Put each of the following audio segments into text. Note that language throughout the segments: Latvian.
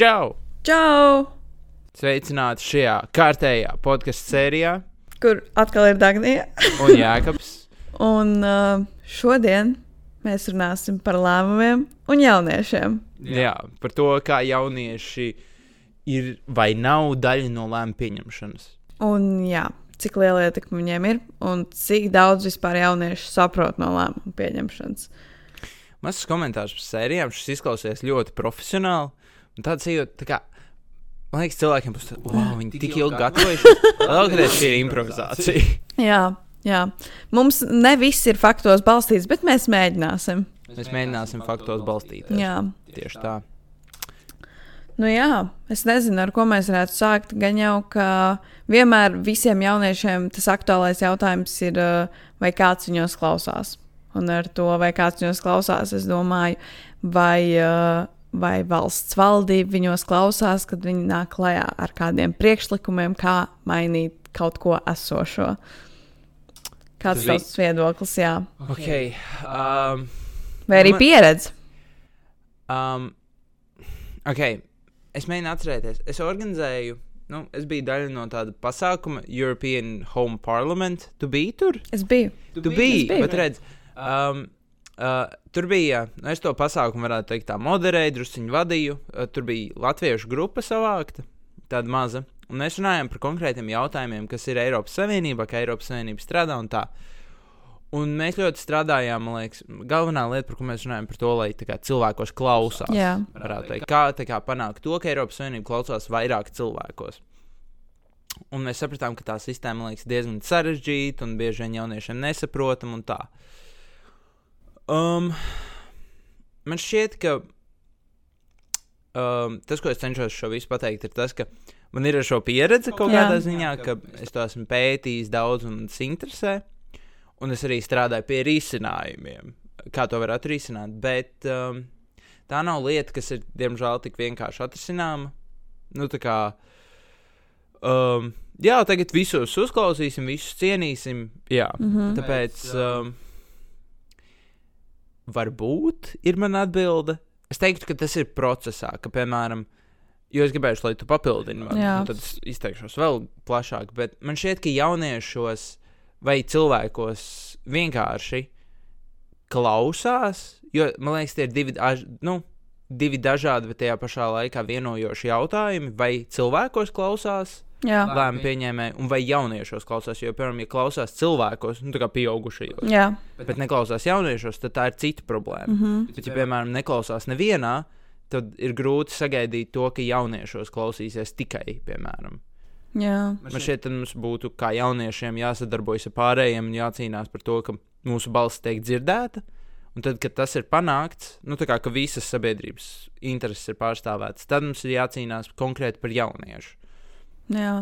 Čau! Čau! Sveicināti šajā kārtējā podkāstu sērijā. Kur atkal ir Dānija? un Jēkabs. un uh, šodien mēs runāsim par lēmumiem un jauniešiem. Jā, par to, kā jaunieši ir vai nav daļa no lēmumu pieņemšanas. Un jā, cik liela ietekme viņiem ir un cik daudz vispār jauniešu saprot no lēmumu pieņemšanas. Mazs komentārs par sērijām. Šis izklausās ļoti profesionāli. Tāds jūtas, tā kā, man liekas, cilvēkiem būs tāds, wow, viņi tik ilgi gatavojušies. Kādreiz šī ir improvizācija. Jā, jā. Mums ne viss ir faktos balstīts, bet mēs mēģināsim. Mēs mēģināsim faktos balstīties. Jā. Tieši tā. Nu jā, es nezinu, ar ko mēs varētu sākt. Gan jau, ka vienmēr visiem jauniešiem tas aktuālais jautājums ir, uh, vai kāds viņos klausās. Un ar to, vai kāds viņos klausās, es domāju, vai, uh, vai valsts valdība viņos klausās, kad viņi nāk klajā ar kādiem priekšlikumiem, kā mainīt kaut ko esošo. Kāds ir Tas viedoklis? Jā. Okay. Um, Vai arī Man- pieredze? um, okay. Es mēģinu atcerēties. Es organizēju, nu, es biju daļa no tāda pasākuma, European Home Parliament. Tu biji tur? Es biju. Tu biji, biju. bet redz, um, uh, tur bija, nu, es to pasākumu varētu teikt tā moderēju, drusciņu vadīju. Uh, tur bija latviešu grupa savākta, tāda maza. Un mēs runājām par konkrētiem jautājumiem, kas ir Eiropas Savienībā, kā Eiropas Savienība strādā un tā. Un mēs ļoti strādājām, man liekas, galvenā lieta, par ko mēs runājam, par to, lai tā kā, cilvēkos klausās. Jā. teikt, kā, tā kā panākt to, ka Eiropas Savienība klausās vairāk cilvēkos. Un mēs sapratām, ka tā sistēma liekas, diezgan sarežģīta un bieži vien jauniešiem nesaprotama un tā. Um, man šķiet, ka um, tas, ko es cenšos šo visu pateikt, ir tas, ka man ir ar šo pieredze kaut Jā. kādā ziņā, ka es to esmu pētījis daudz un tas interesē. Un es arī strādāju pie risinājumiem, kā to varētu risināt. Bet um, tā nav lieta, kas ir diemžēl tik vienkārši atrisināma. Nu, tā kā, um, jā, tagad visus uzklausīsim, visus cienīsim. Jā, mm. -hmm. tāpēc um, varbūt ir mana atbilde. Es teiktu, ka tas ir procesā, ka, piemēram, jo es gribēju, lai tu papildini man, Jā. un tad es izteikšos vēl plašāk. Bet man šķiet, ka jauniešos vai cilvēkos vienkārši klausās, jo man liekas, tie ir divi, nu, divi dažādi, bet tajā pašā laikā vienojoši jautājumi. Vai cilvēkos klausās. Lēmumu pieņēmēji, un vai jauniešos klausās? Jo, piemēram, ja klausās cilvēkos, nu, tā kā pieaugušajos, Jā. bet neklausās jauniešos, tad tā ir cita problēma. Mm -hmm. Bet, ja, piemēram, neklausās nevienā, tad ir grūti sagaidīt to, ka jauniešos klausīsies tikai, piemēram. Jā. Man ka mums būtu kā jauniešiem jāsadarbojas ar pārējiem un jācīnās par to, ka mūsu balss tiek dzirdēta. Un tad, kad tas ir panākts, nu, tā kā ka visas sabiedrības intereses ir pārstāvētas, tad mums ir jācīnās konkrēti par jauniešu. Jā.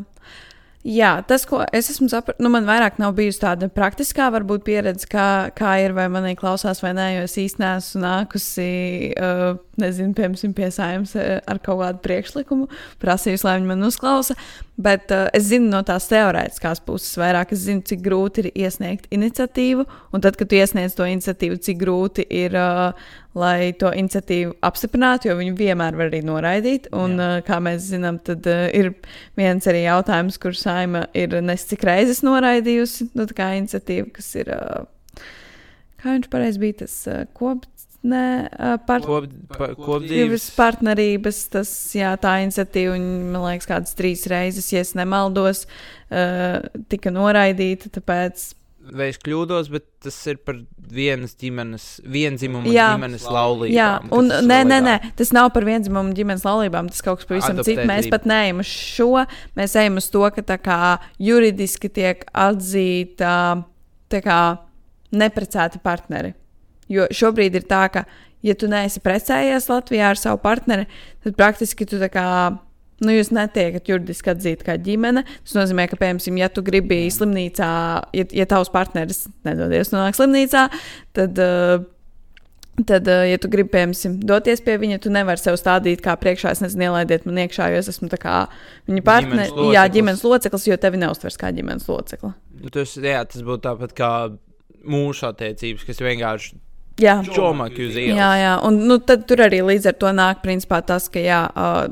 Jā, tas, ko es esmu sapratis, nu, man vairāk nav bijusi tāda praktiskā, varbūt pieredze, kā, kā ir, vai manī klausās vai nē, jo es īstenībā neesmu nākusi, uh, nezinu, piemēram, pie saimnes uh, ar kaut kādu priekšlikumu, prasījusi, lai viņi man uzklausa. Bet uh, es zinu no tās teorētiskās puses vairāk, es zinu, cik grūti ir iesniegt iniciatīvu, un tad, kad tu iesniedz to iniciatīvu, cik grūti ir, uh, lai to iniciatīvu apstiprinātu, jo viņu vienmēr var arī noraidīt. Un, uh, kā mēs zinām, tad ir viens arī jautājums, kur saima ir nescik reizes noraidījusi, nu, tā kā iniciatīva, kas ir, kā viņš pareizi bija, tas kops. Nē, uh, par, Kop, pa, kopdzīves partnerības, tas, jā, tā iniciatīva, un, man liekas, kādas trīs reizes, ja es nemaldos, uh, tika noraidīta. Tāpēc, vai es kļūdos, bet tas ir par vienas ģimenes, vienzimumu Jā. ģimenes laulībām. jā, un nē, nē, nē, tas nav par vienzimumu ģimenes laulībām, tas kaut kas pavisam cits. Mēs pat neejam uz šo, mēs ejam uz to, ka tā kā juridiski tiek atzīta tā kā neprecēti partneri. Jo šobrīd ir tā, ka, ja tu neesi precējies Latvijā ar savu partneri, tad praktiski tu tā kā. Nu, jūs netiekat juridiski atzīti kā ģimene. Tas nozīmē, ka, piemēram, ja tu gribi slimnīcā, ja, ja tavs partneris, nedodies, nonāk slimnīcā, tad, uh, tad uh, ja tu gribi, piemēram, doties pie viņa, tu nevari sev stādīt kā priekšā, es nezinu, ielaidiet man iekšā, jo es esmu viņa partneris, jā, ģimenes loceklis, jo tevi neuztvers kā ģimenes locekli. Nu, tas, jā, tas būtu tāpat kā mūsu attiecības, kas vienkārši Jā. čomaki uz ielas. Jā, jā, un nu, tad tur arī līdz ar to nāk principā tas, ka jā, uh,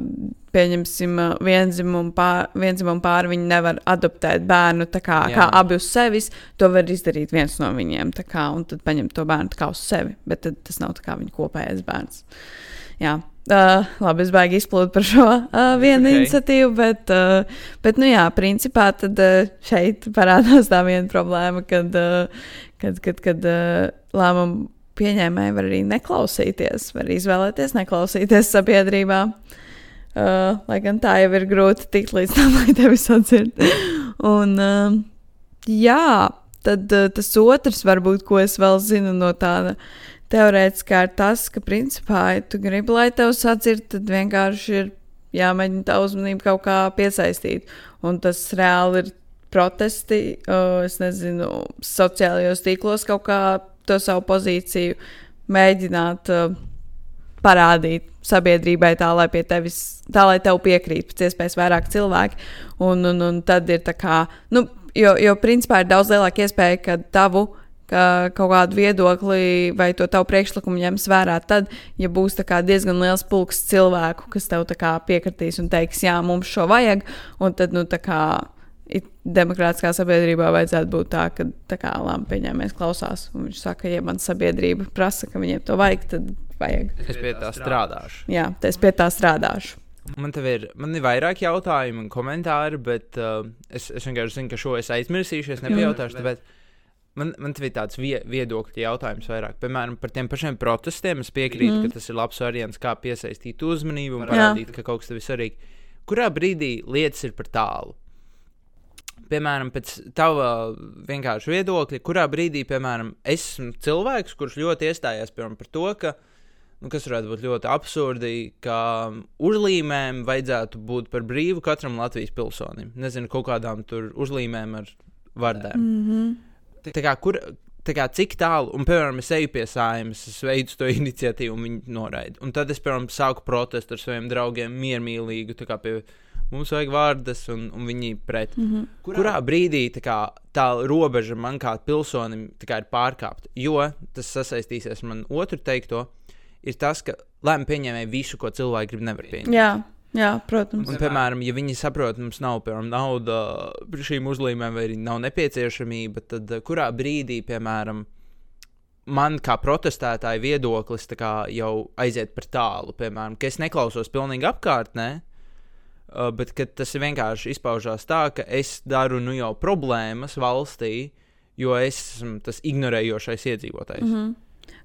pieņemsim, vienzimumu pār, vienzimumu pāri viņi nevar adoptēt bērnu tā kā, Jā. kā abi uz sevis. To var izdarīt viens no viņiem, kā, un tad paņemt to bērnu kā uz sevi, bet tad, tas nav viņa kopējais bērns. Jā. Uh, labi, es baigi izplūdu par šo uh, vienu Ok. okay. iniciatīvu, bet, uh, bet, nu jā, principā tad uh, šeit parādās tā viena problēma, kad, uh, kad, kad, kad uh, lēmumu pieņēmēji var arī neklausīties, var izvēlēties neklausīties sabiedrībā. Uh, lai gan tā jau ir grūti tikt līdz tam, lai tevi sadzird. Un, uh, jā, tad uh, tas otrs, varbūt, ko es vēl zinu no tāda teorētiskā, ir tas, ka, principā, ja tu gribi, lai tevi sadzird, tad vienkārši ir jāmēģina tā uzmanība kaut kā piesaistīt. Un tas reāli ir protesti, uh, es nezinu, sociālajos tīklos kaut kā to savu pozīciju mēģināt uh, parādīt sabiedrībai tā, lai pie tevis, tā, lai tev piekrīt pēc iespējas vairāk cilvēki. Un, un, un tad ir tā kā, nu, jo, jo principā ir daudz lielāka iespēja, ka tavu ka kaut kādu viedokli vai to tavu priekšlikumu ņems vērā tad, ja būs diezgan liels pulks cilvēku, kas tev piekritīs un teiks, jā, mums šo vajag, un tad, nu, tā kā demokrātiskā sabiedrībā vajadzētu būt tā, ka tā kā lēma pieņēmējs klausās. Un viņš saka, ja man sabiedrība prasa, ka viņiem to vajag, tad vajag. Es pie tā strādāšu. Jā, es pie tā strādāšu. Man te ir, man ir vairāk jautājumu un komentāru, bet uh, es, es vienkārši zinu, ka šo es aizmirsīšu. Es nepajautāšu, tāpēc man, man te ir tāds vie, viedokļu jautājums vairāk. Piemēram, par tiem pašiem protestiem. Es piekrītu, mm. ka tas ir labs variants, kā piesaistīt uzmanību un parādīt, ka kaut kas tev ir svarīgi. Kurā brīdī lietas ir par tālu? Piemēram, pēc tava vienkārša viedokļa, kurā brīdī, piemēram, es esmu cilvēks, kurš ļoti iestājās piemēram, par to, ka nu, kas varētu būt ļoti absurdi, ka uzlīmēm vajadzētu būt par brīvu katram Latvijas pilsonim. Nezinu, kaut kādām tur uzlīmēm ar vardēm. Mm -hmm. Tā kā, kur, tā kā cik tālu, un, piemēram, es eju pie sājumas, es veicu to iniciatīvu, un viņi noraida. Un tad es, piemēram, sāku protestu ar saviem draugiem miermīlīgu, tā kā pie mums vajag vārdas, un, un viņi pret. Mm -hmm. Kurā, Kurā brīdī tā, kā, tā robeža man kā pilsonim kā, ir pārkāpta? Jo tas sasaistīsies ar manu otru teikto, ir tas, ka lēmumu pieņēmēji visu, ko cilvēki grib, nevar pieņemt. Jā, jā, protams. Un, piemēram, ja viņi saprot, mums nav piemēram, nauda šīm uzlīmēm, vai arī nav nepieciešamība, tad uh, kurā brīdī, piemēram, man kā protestētāja viedoklis kā, jau aiziet par tālu, piemēram, ka es neklausos pilnīgi apkārtnē. Uh, bet tas vienkārši izpaužās tā, ka es daru nu jau problēmas valstī, jo es esmu tas ignorējošais iedzīvotājs. Mm Mm -hmm.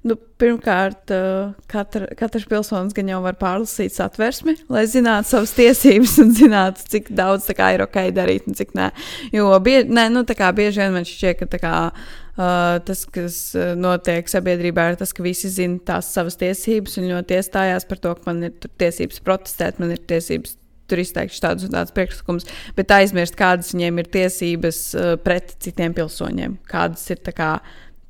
Nu, pirmkārt, uh, katra, katrs pilsonis gan jau var pārlasīt satversmi, lai zinātu savas tiesības un zinātu, cik daudz kā, ir ok darīt un cik nē. Jo bie, nē, nu, kā, bieži vien man šķiet, ka kā, uh, tas, kas notiek sabiedrībā, ir tas, ka visi zina tās savas tiesības un ļoti iestājās par to, ka man ir tiesības protestēt, man ir tiesības tur izteikti tādus un tādus priekšlikumus, bet aizmirst, kādas viņiem ir tiesības uh, pret citiem pilsoņiem, kādas ir kā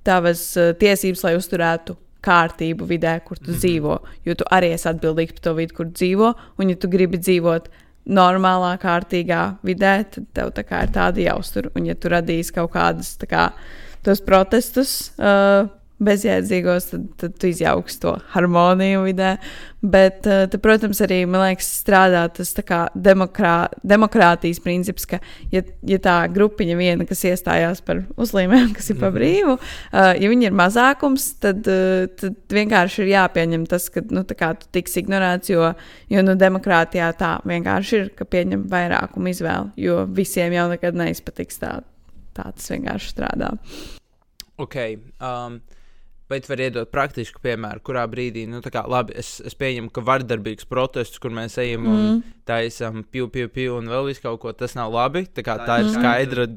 tavas uh, tiesības, lai uzturētu kārtību vidē, kur tu mm -hmm. dzīvo. Jo tu arī esi atbildīgs par to vidi, kur dzīvo. Un, ja tu gribi dzīvot normālā, kārtīgā vidē, tad tev tā kā ir tāda jāuztur. Un, ja tu radīsi kaut kādus kā, protestus, uh, bezjēdzīgos, tad, tad tu izjauks to harmoniju vidē. Bet, uh, te, protams, arī man liekas, strādā tas kā demokrā, demokrātijas princips, ka, ja, ja tā grupiņa viena, kas iestājās par uzlīmēm, kas ir pa brīvu, uh, ja viņi ir mazākums, tad, uh, tad vienkārši ir jāpieņem tas, ka nu, tu tiks ignorēts, jo, jo nu, demokrātijā tā vienkārši ir, ka pieņem vairākumu izvēli, jo visiem jau nekad neizpatiks tā. Tā tas vienkārši strādā. Ok. Um, Vai tu vari iedot praktisku piemēru, kurā brīdī, nu, tā kā, labi, es, es pieņemu, ka vardarbīgs protests, kur mēs ejam mm. un taisām piu, piu, piu un vēl visu kaut ko, tas nav labi. Tā, kā, tā ir skaidra,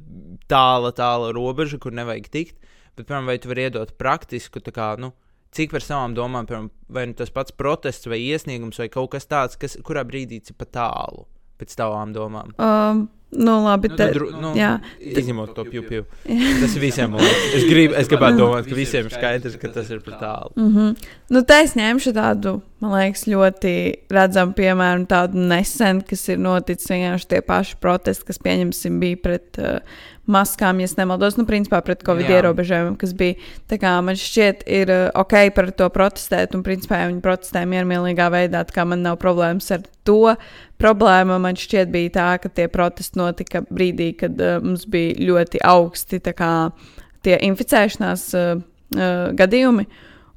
tāla, tāla robeža, kur nevajag tikt. Bet, piemēram, vai tu vari iedot praktisku, tā kā, nu, cik par savām domām, piemēram, vai nu tas pats protests vai iesniegums vai kaut kas tāds, kas kurā brīdī ir pa tālu pēc tavām domām? Um. Nu, labi, Nu, te, tad, nu, jā. Izņemot to pju, pju. Tas ir visiem. liekas. Es, grib, es gribētu domāt, ka visiem ir skaidrs, ka tas ir par tālu. Mm -hmm. nu, tā es ņemšu tādu, man liekas, ļoti redzamu piemēru, tādu nesenu, kas ir noticis vienkārši tie paši protesti, kas, pieņemsim, bija pret uh, maskām, ja nemaldos, nu, principā pret covid Jā. ierobežojumiem, kas bija. Tā kā man šķiet, ir uh, ok par to protestēt, un principā ja viņi protestē miermīlīgā veidā, tā kā man nav problēmas ar to. Problēma man šķiet bija tā, ka tie protesti notika brīdī, kad uh, mums bija ļoti augsti kā, tie inficēšanās uh, uh, gadījumi.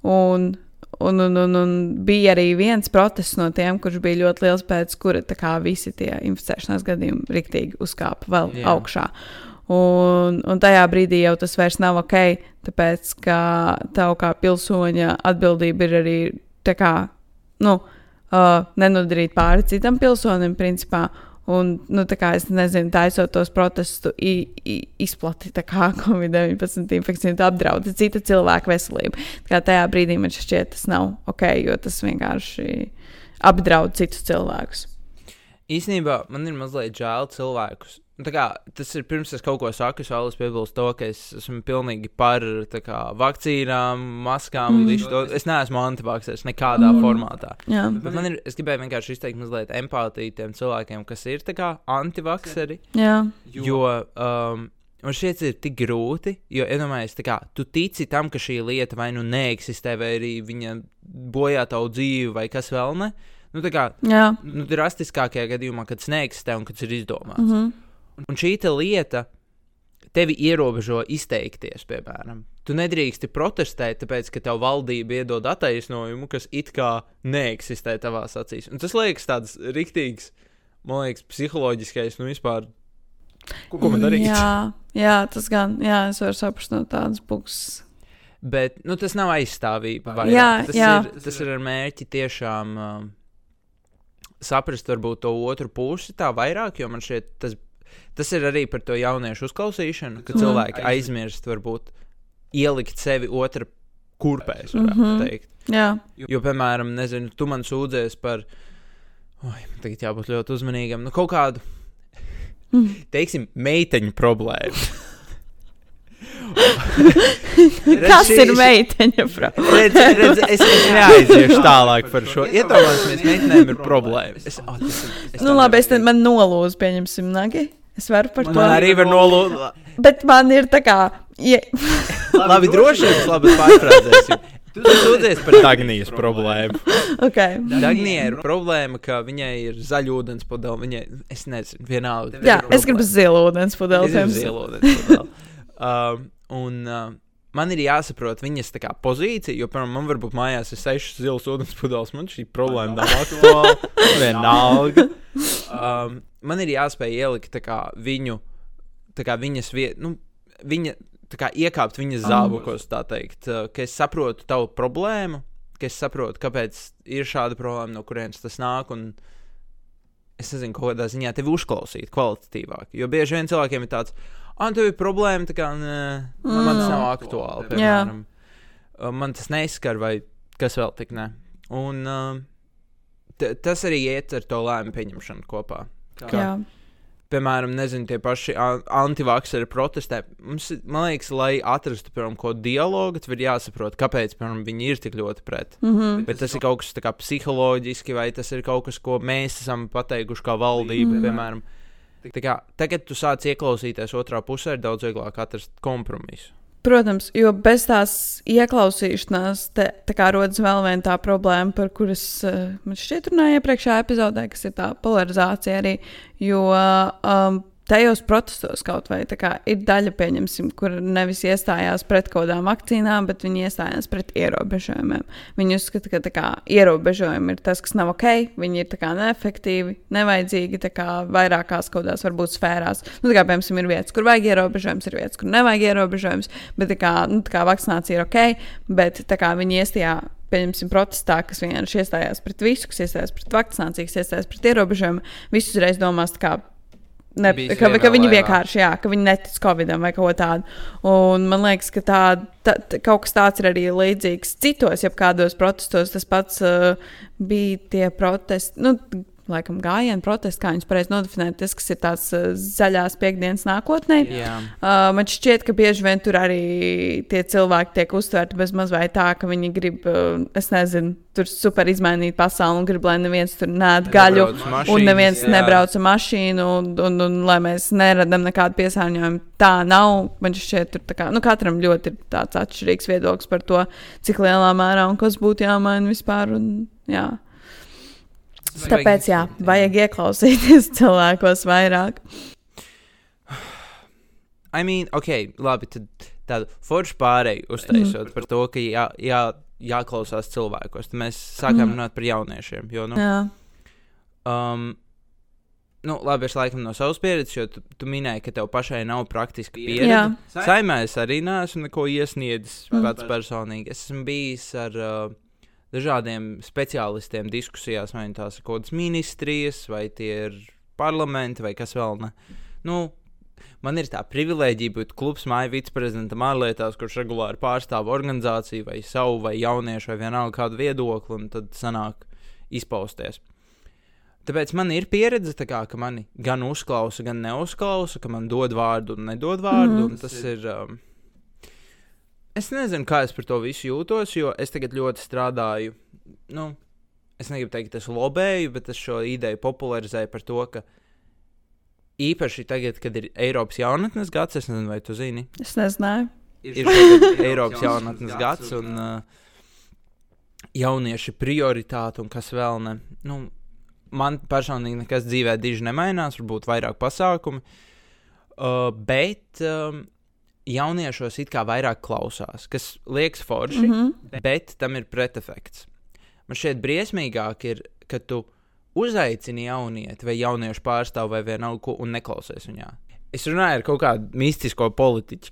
Un, un, un, un, un bija arī viens protests no tiem, kurš bija ļoti liels, pēc kura tā kā visi tie inficēšanās gadījumi riktīgi uzkāpa vēl. Jā. augšā. Un, un tajā brīdī jau tas vairs nav ok, tāpēc ka tev kā pilsoņa atbildība ir arī tā kā, nu, uh, nenodarīt pāri citam pilsonim, principā. Un, nu, tā kā es nezinu, taisot tos protestus, izplatīja tā kā Covid-19 infekcija, tu apdraudi cita cilvēka veselību. Tā kā tajā brīdī man šķiet, tas nav ok, jo tas vienkārši apdraud citus cilvēkus. Īsnībā man ir mazliet žēl cilvēkus. Nu, tā Kā, tas ir pirms es kaut ko saku, es vēlos piebilst to, ka es esmu pilnīgi par tā kā, vakcīnām, maskām un Mm. visu to. Es neesmu antivakcēns nekādā Mm. formātā. Jā, Bet man ir, es gribēju vienkārši izteikt mazliet empātiju tiem cilvēkiem, kas ir tā kā antivakseri. jā, Jo um, man šķiet, ir tik grūti, jo iedomājieties, tā kā tu tici tam, ka šī lieta vai nu neeksistē, vai arī viņa bojā tavu dzīvi, vai kas vēl ne. Nu, tā kā jā. nu, drastiskākajā gadījumā, kad tas neeksistē un kad tas ir izdomāts. Mm -hmm. Un šī lieta tevi ierobežo izteikties, piemēram. Tu nedrīksti protestēt, tāpēc, ka tev valdība iedod attaisnojumu, kas it kā neeksistē tavās acīs. Un tas liekas tāds riktīgs, man liekas, psiholoģiskais, nu vispār. Ko, ko man darīt? Jā, jā, tas gan, jā, es varu saprast no tādas puses. Bet nu, tas nav aizstāvība. vairāk. Jā, tas, jā. Ir, tas ir ar mērķi tiešām um, saprast, varbūt to otru pusi tā vairāk, jo man šķiet, tas, tas ir arī par to jauniešu uzklausīšanu, ka Mhm. cilvēki aizmirst, varbūt ielikt sevi otrā kurpēs, varētu mm. -hmm. teikt. Jā, Jo, piemēram, nezinu, tu man sūdzies par, oi, tagad jābūt ļoti uzmanīgam, nu kaut kādu, Mhm. teiksim, meiteņu problēmu. kas ir meiteņa? Redz, redz, es, es neaiziešu tālāk par šo. Iedomājieties, meitenēm ir problēma. Es, oh, tas, ir- es Nu, labi, es te, man nolūzu, pieņemsim, nagi. Es varu par teikt. to. Man arī var nolūgt. Bet man ir tā kā. Ja... Labi, droši vien, labi pārfrāzēsim. Tu sūdzies par Dagnijas problēmu. okay. Dagnijai ir problēma, ka viņai ir zaļūdens pudeļi. Viņai, es nezinu, vienalga. Jā, es gribu zilu ūdens pudeli. piemēram. zielūdens pudeli. Um, un uh, man ir jāsaprot viņas kā pozīcija, jo, piemēram, man varbūt mājās ir sešas zilas ūdens pudeles. Man šī problēma nav aktuāla. Vienalga. Um, man ir jāspēj ielikt kā, viņu, kā viņas vietu, nu, viņa, kā iekāpt viņas zābakos, tā teikt, uh, ka es saprotu tavu problēmu, ka es saprotu, kāpēc ir šāda problēma, no kurienes tas nāk. Un, Es nezinu, kādā ziņā tevi uzklausīt kvalitatīvāk. Jo bieži vien cilvēkiem ir tāds, ah, tev ir problēma, tā kā nē, man, man tas nav aktuāli. Piemēram, Uh, man tas neskar, vai kas vēl tik ne. Un uh, tas arī iet ar to lēmumu pieņemšanu kopā. Jā, Piemēram, nezinu, tie paši an- antivakseri protestē. Mums, man liekas, lai atrastu piemēram, kaut kādu dialogu, tad ir jāsaprot, kāpēc piemēram, viņi ir tik ļoti pret. mm -hmm. Bet tas ir kaut kas tā kā psiholoģiski, vai tas ir kaut kas, ko mēs esam pateikuši kā valdība. Mm. Piemēram, tā kā, tagad tu sāc ieklausīties otrā pusē, ir daudz vieglāk atrast kompromisu. Protams, jo bez tās ieklausīšanās, te, tā kā rodas vēl viena tā problēma, par kuras uh, man šķiet runāja iepriekšējā epizodē, kas ir tā polarizācija arī. Jo um, tajos protestos kaut vai kā ir daļa, pieņemsim, kur nevis iestājās pret kaut kādām vakcīnām, bet viņi iestājās pret ierobežojumiem. Viņi uzskata, ka kā, ierobežojumi ir tas, kas nav ok, viņi ir kā neefektīvi, nevajadzīgi kā vairākās kaut kādās varbūt sfērās. Nu, kā, piemēram, ir vietas, kur vajag ierobežojums, ir vietas, kur nevajag ierobežojums, bet kā, nu, kā vakcinācija ir ok, bet kā viņi iestājā. Pieņemsim, protestā, kas vienkārši iestājās pret visu, kas iestājās pret vakcināciju, kas iestājās pret ierobežojumu. Visi uzreiz domās, kā Ne, ka, ka viņi laivā. vienkārši, jā, ka viņi netic Covidam vai kaut ko tādu. Un man liekas, ka tā, tā, tā, kaut kas tāds ir arī līdzīgs citos, ja kādos protestos tas pats uh, bija tie protesti. Nu, laikam, gājienu, protestu, kā viņus pareizi nodefinēt, tas, kas ir tāds uh, zaļās piekdienas nākotnē. Jā. Uh, man šķiet, ka bieži vien tur arī tie cilvēki tiek uztverti bez maz vai tā, ka viņi grib, uh, es nezinu, tur super izmainīt pasauli un grib, lai neviens tur nēd gaļu. Mašīnas, Un neviens jā. nebrauc ar mašīnu, un, un, un lai mēs neradām nekādu piesārņojumu. Tā nav. Man šķiet, tur kā, nu, katram ļoti ir tāds atšķirīgs viedoklis par to, cik lielā mērā un kas būtu jāmaina vispār. Un, jā. Tāpēc, jā, vajag ieklausīties cilvēkos vairāk. I mean, ok, labi, tad tādu foršu pārēju uztaisot par to, ka jā, jā, jāklausās cilvēkos. Tad mēs sākām runāt par jauniešiem. Jo, nu, Jā, um, nu, labi, es laikam no savas pieredzes, jo tu, tu minēji, ka tev pašai nav praktiska Jā. pieredze. Saimē es arī neesmu neko iesniedzis Mm. pats personīgi. Es esmu bijis ar uh, dažādiem speciālistiem diskusijās, vai tās ir kaut kādas ministrijas, vai tie ir parlamenti, vai kas vēl ne. Nu, man ir tā privilēģija būt klubs māju viceprezidentam ārlietās, kurš regulāri pārstāv organizāciju vai savu, vai jauniešu, vai vienalga kādu viedokli, un tad sanāk izpausties. Tāpēc man ir pieredze, tā kā, ka mani gan uzklausa, gan neuzklausa, ka man dod vārdu un nedod vārdu. Mm. Tas ir. Um, es nezinu, kā es par to visu jūtos, jo es tagad ļoti strādāju. Nu, es negribu teikt, ka es lobēju, bet es šo ideju popularizēju par to, ka īpaši tagad, kad ir Eiropas jaunatnes gads, es nezinu, vai tu zini, es nezināju. ir Eiropas jaunatnes gads un uh, jaunieši prioritāte un kas vēl ne. Nu, man personīgi nekas dzīvē diži nemainās, varbūt vairāk pasākumi, uh, bet um, jauniešos it kā vairāk klausās, kas liekas forši, mm. -hmm. bet tam ir pretefekts. Man šķiet briesmīgāk ir, ka tu uzaicini jaunieti vai jauniešu pārstāvu vai vienalga un neklausies viņā. Es runāju ar kaut kādu mistisko politiķu,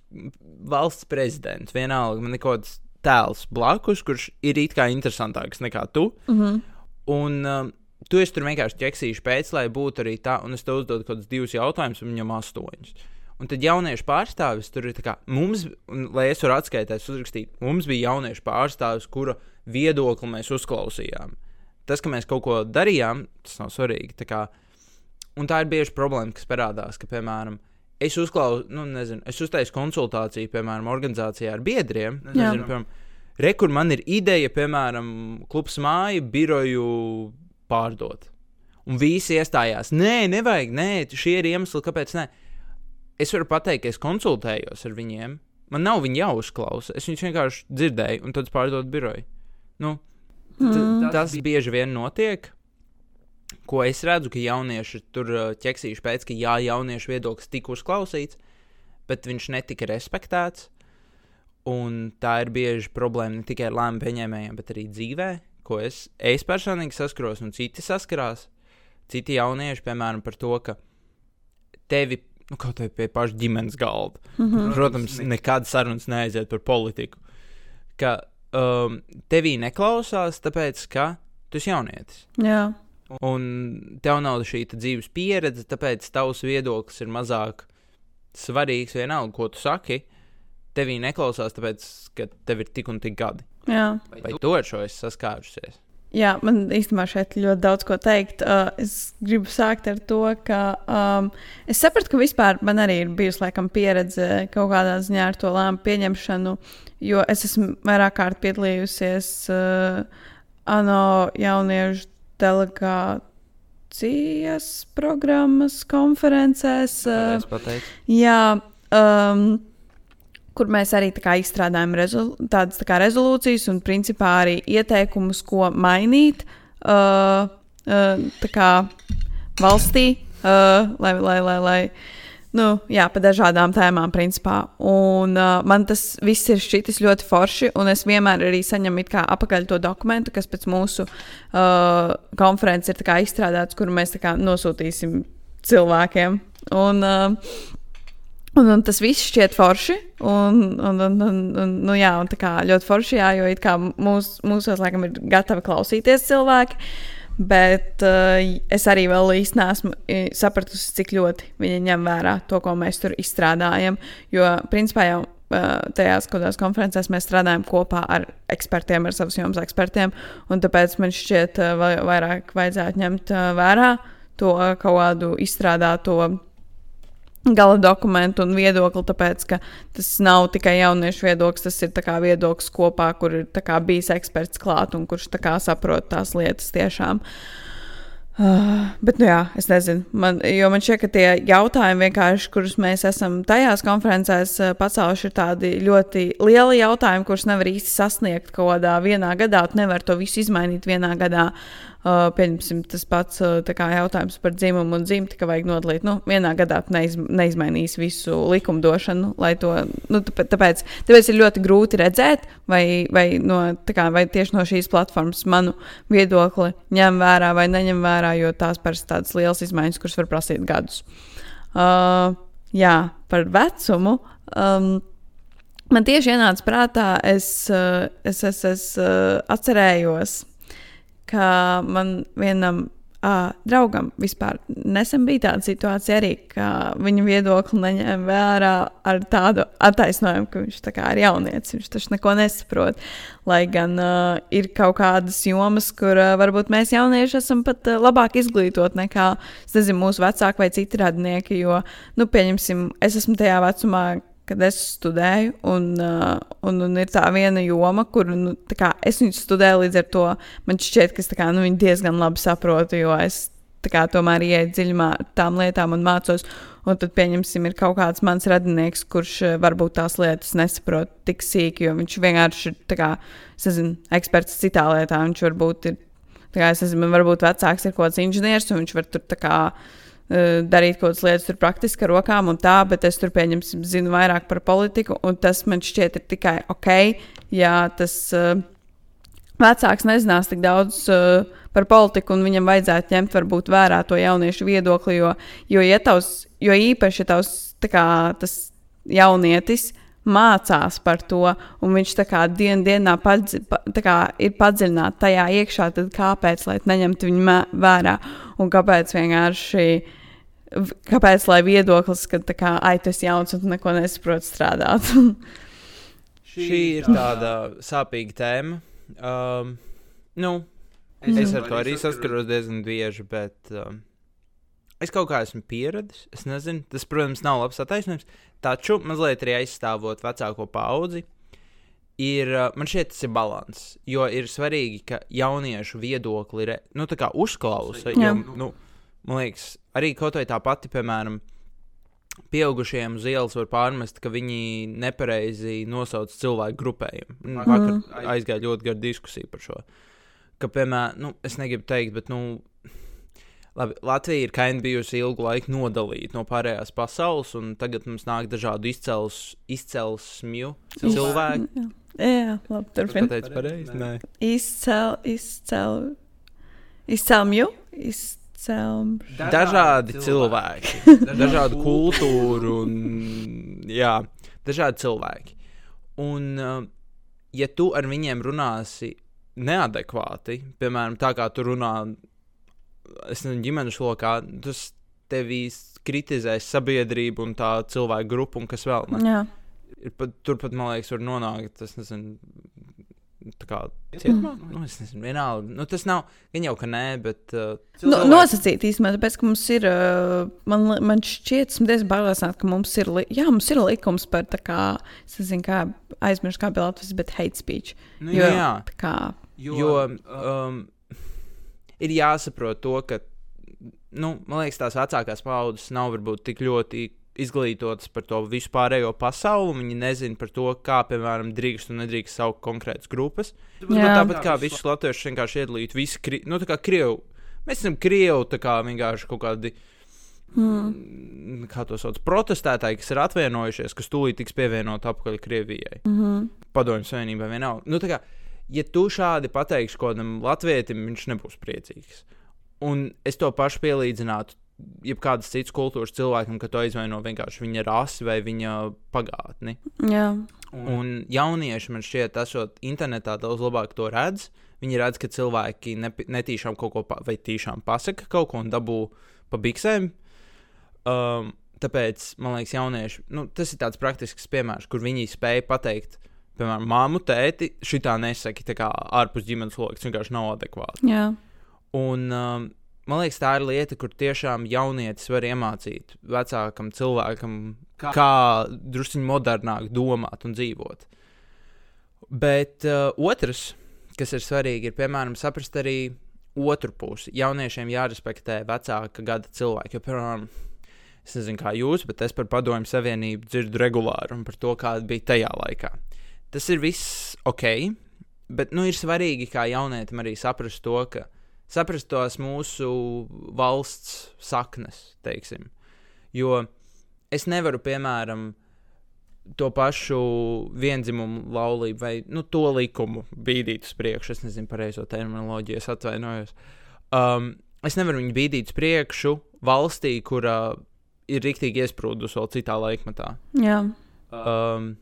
valsts prezidentu, vienalga, man ir kaut kāds tēls blakus, kurš ir it kā interesantāks nekā tu. Mhm. Un um, tu esi tur vienkārši ķeksīšu pēc, lai būtu arī tā, un es tev uzdodu kaut kādus divus jautājumus, un viņam astoņus. Un tad jauniešu pārstāvis tur ir tā kā mums, un, lai es varu atskaitīt, uzrakstīt, mums bija jauniešu pārstāvis, kura viedokli mēs uzklausījām. Tas, ka mēs kaut ko darījām, tas nav svarīgi. Tā kā, un tā ir bieži problēma, kas parādās, ka, piemēram, es uzklausu, nu, nezinu, es uztaisu konsultāciju, piemēram, organizācijā ar biedriem. Nezinu, piemēram, Re, kur man ir ideja, piemēram, klubs māja, biroju pārdot. Un visi iestājās, nē, nevajag, nē, šie ir iemesli, kāpēc nē. Es varu pateikt, ka es konsultējos ar viņiem. Man nav viņa jāuzklausa. Es viņus vienkārši dzirdēju, un tad pārdot biroju. Nu, mm. Tas bieži vien notiek. Ko es redzu, ka jaunieši tur uh, ķeksīšu pēc, ka jā, jauniešu viedoklis tika uzklausīts, bet viņš netika respektēts. Un tā ir bieži problēma ne tikai lēmumu pieņēmējiem, bet arī dzīvē, ko es, es personīgi saskaros, un citi saskarās. Citi jaunieši, piemēram, par to, ka tevi, nu, kaut vai pie paša ģimenes galda, mm -hmm. protams, nekādas sarunas neaiziet par politiku, ka um, tevī neklausās, tāpēc, ka tu esi jaunietis. Jā, Un tev nav šī dzīves pieredze, tāpēc tavs viedoklis ir mazāk svarīgs. Vienalga, ko tu saki, tevī neklausās, tāpēc, ka tev ir tik un tik gadi. jā. Vai tu ar šo esi saskārusies? Jā, man īstenībā šeit ļoti daudz ko teikt. Uh, es gribu sākt ar to, ka um, es sapratu, ka vispār man arī ir bijusi laikam, pieredze kaut kādā ziņā ar to lēmumu pieņemšanu, jo es esmu vairāk kārt piedalījusies uh, ANO jauniešu delegācijas programmas konferencēs. Uh. Jā, um, kur mēs arī tā izstrādājam rezol tādas tā rezolūcijas un principā arī ieteikumus, ko mainīt uh, uh, kā valstī, uh, lai, lai, lai, lai nu, jā, pa dažādām tēmām, principā. Un uh, man tas viss ir šķitis ļoti forši, un es vienmēr arī saņemu apakaļ to dokumentu, kas pēc mūsu uh, konferences ir izstrādāts, kuru mēs kā nosūtīsim cilvēkiem. Un, uh, Un, un tas viss šķiet forši. Un, un, un, un, un, nu, jā, un tā kā ļoti forši, jā, jo it kā mūs, mūsos laikam ir gatavi klausīties cilvēki. Bet uh, es arī vēl īsti neesmu i, sapratusi, cik ļoti viņi ņem vērā to, ko mēs tur izstrādājam. Jo, principā, jau tajās kaut kādās konferencēs mēs strādājam kopā ar ekspertiem, ar savus jomas ekspertiem. Tāpēc man šķiet, ka vairāk vajadzētu ņemt vērā to kaut kādu izstrādāto gala dokumentu un viedokli, tāpēc ka tas nav tikai jauniešu viedoklis, tas ir viedoklis kopā, kur ir bijis eksperts klāt un kurš saprot tās lietas tiešām. Uh, bet, nu jā, es nezinu, man, jo man šķiet, ka tie jautājumi, kurus mēs esam tajās konferencēs uh, pacēluši, ir tādi ļoti lieli jautājumi, kurus nevar īsti sasniegt kaut kādā vienā gadā. Tu nevari to visu izmainīt vienā gadā. Uh, pieņemsim, tas pats uh, kā, jautājums par dzimumu un dzimti, ka vajag nodalīt. Nu, vienā gadā neiz, neizmainīs visu likumdošanu, lai to. Nu, tāpēc, tāpēc ir ļoti grūti redzēt, vai, vai, no, kā, vai tieši no šīs platformas manu viedokli ņem vērā vai neņem vērā, jo tās parasti tādas lielas izmaiņas, kuras var prasīt gadus. Uh, jā, par vecumu. Um, Man tieši ienāca prātā, es, uh, es, es, es uh, atcerējos, ka man vienam uh, draugam vispār nesen bija tāda situācija arī, ka viņa viedokli neņēma vērā ar tādu attaisnojumu, ka viņš tā ir jaunietis, viņš taču neko nesaprot. Lai gan uh, ir kaut kādas jomas, kur uh, varbūt mēs jaunieši esam pat uh, labāk izglītot nekā nezinu, mūsu vecāki vai citi radinieki. Jo, nu, pieņemsim, es esmu tajā vecumā, kad es studēju, un, un, un ir tā viena joma, kur nu, kā, es viņu studēju, līdz ar to man šķiet, ka es kā, nu, diezgan labi saprotu, jo es kā, tomēr ieeju dziļumā tām lietām un mācos. Un tad, pieņemsim, ir kaut kāds mans radinieks, kurš varbūt tās lietas nesaprot tik sīki, jo viņš vienkārši ir kā, nezinu, eksperts citā lietā. Viņš varbūt ir, kā, nezinu, varbūt vecāks ir kaut kāds inženieris, un viņš var tur tā kā darīt kaut kādas lietas, tur praktiski ar rokām un tā, bet es tur pieņemsim, zinu vairāk par politiku, un tas man šķiet ir tikai ok, ja tas uh, vecāks nezinās tik daudz uh, par politiku, un viņam vajadzētu ņemt varbūt vērā to jauniešu viedokli, jo, jo, ja tavs, jo īpaši ja tavs, kā, tas jaunietis mācās par to, un viņš tā kā dien, dienā padzi, pa, kā ir padziļināts tajā iekšā, tad kāpēc neņemt viņu vērā un kāpēc vienkārši. Kāpēc lai viedoklis, ka tā kā ai, tas jauns un tu neko nesaproti strādāt? Šī ir tāda sāpīga tēma. Um, nu, es, es ar to arī saskaros diezgan bieži, bet um, es kaut kā esmu pieradis. Es nezinu, tas, protams, nav labs attaisnojums. Taču mazliet arī aizstāvot vecāko paudzi, ir, man šķiet, tas ir līdzsvars. Jo ir svarīgi, ka jauniešu viedokli ir nu, uzklausa. Jo, nu, man liekas, arī kaut vai tā pati, piemēram, pieaugušiem uz ielas var pārmest, ka viņi nepareizi nosauc cilvēku grupējumu. Mm. Vakar aizgāja ļoti gara diskusija par šo. Ka, piemēram, nu, es negribu teikt, bet, nu, Labi, Latvija ir kaini bijusi ilgu laiku nodalīta no pārējās pasaules, un tagad mums nāk dažādu izcels, izcelsmju cilvēku. Jā, jā labi, turpiniet. Ir pareizi. Nē, izcel, izcel, izcelmju. Izcel... Dažādi cilvēki, dažādu kultūru un jā, dažādi cilvēki. Un, uh, ja tu ar viņiem runāsi neadekvāti, piemēram, tā kā tu runā es nezinu, ģimenes lokā, tas tevīs kritizēs sabiedrību un tā cilvēku grupu un kas vēl. Ne? Jā. Ir pat, turpat, man liekas, var nonākt, tas nezinu. Tā kā cietumā, mm. nu, es nezinu, vienalga. Nu, tas nav, gan jau, ka nē, bet. Uh, nu, nosacīt īstenībā, tāpēc, ka mums ir, uh, man, man šķiet, esmu diezgan pārliecināta, ka mums ir, jā, mums ir likums par, tā kā, es nezinu, kā aizmirst, kā bija Latvijas, bet hate speech. Nu, jo, jā, tā kā. Jo, jo um, ir jāsaprot to, ka, nu, man liekas, tās vecākās paudzes nav varbūt tik ļoti izglītotas par to vispārējo pasauli. Viņi nezina par to, kā, piemēram, drīkst un nedrīkst saukt konkrētas grupas. Jā. Tāpat kā visus latviešus vienkārši iedalīt, visi, kri... nu, tā kā krievi. Mēs esam krievi, tā kā vienkārši kaut kādi. Mm. Kā to sauc? Protestētāji, kas ir atvienojušies, kas tūlīt tiks pievienot apakaļ Krievijai. Mm -hmm. Padomju Savienībai vienalga. Nu, kā, ja tu šādi pateiksi kādam latvietim, viņš nebūs priecīgs. Un es to pašu pielīdzinātu jebkādas citas kultūras cilvēkam, ka to izvaino vienkārši viņa rasi vai viņa pagātni. Jā. Un jaunieši man šķiet, esot internetā daudz labāk to redz. Viņi redz, ka cilvēki ne, netīšām kaut ko, pa, vai tīšām pasaka kaut ko un dabū pa biksēm. Um, tāpēc man liekas, jaunieši, nu, tas ir tāds praktisks piemērs, kur viņi spēja pateikt, piemēram, māmu, tēti, šitā nesaki, tā kā ārpus ģimenes lokas vienkārši nav adekvāti. Jā. Un, um, man liekas, tā ir lieta, kur tiešām jaunietis var iemācīt vecākam cilvēkam, kā, kā druskuļi modernāk domāt un dzīvot. Bet uh, otrs, kas ir svarīgi, ir piemēram saprast arī otru pusi. Jauniešiem jārespektē vecāka gada cilvēki. Jo, piemēram, es nezinu, kā jūs, bet es par Padomju Savienību dzirdu regulāri un par to, kāda bija tajā laikā. Tas ir viss ok, bet nu, ir svarīgi, kā jaunietim arī saprast to, ka saprast tos mūsu valsts saknes, teiksim. Jo es nevaru, piemēram, to pašu vienzimumu laulību vai nu, to likumu bīdīt uz priekšu. Es nezinu pareizo terminoloģiju, es atvainojos. Um, es nevaru viņu bīdīt uz priekšu valstī, kurā ir rīktīgi iesprūdus vēl citā laikmetā. Jā. Um,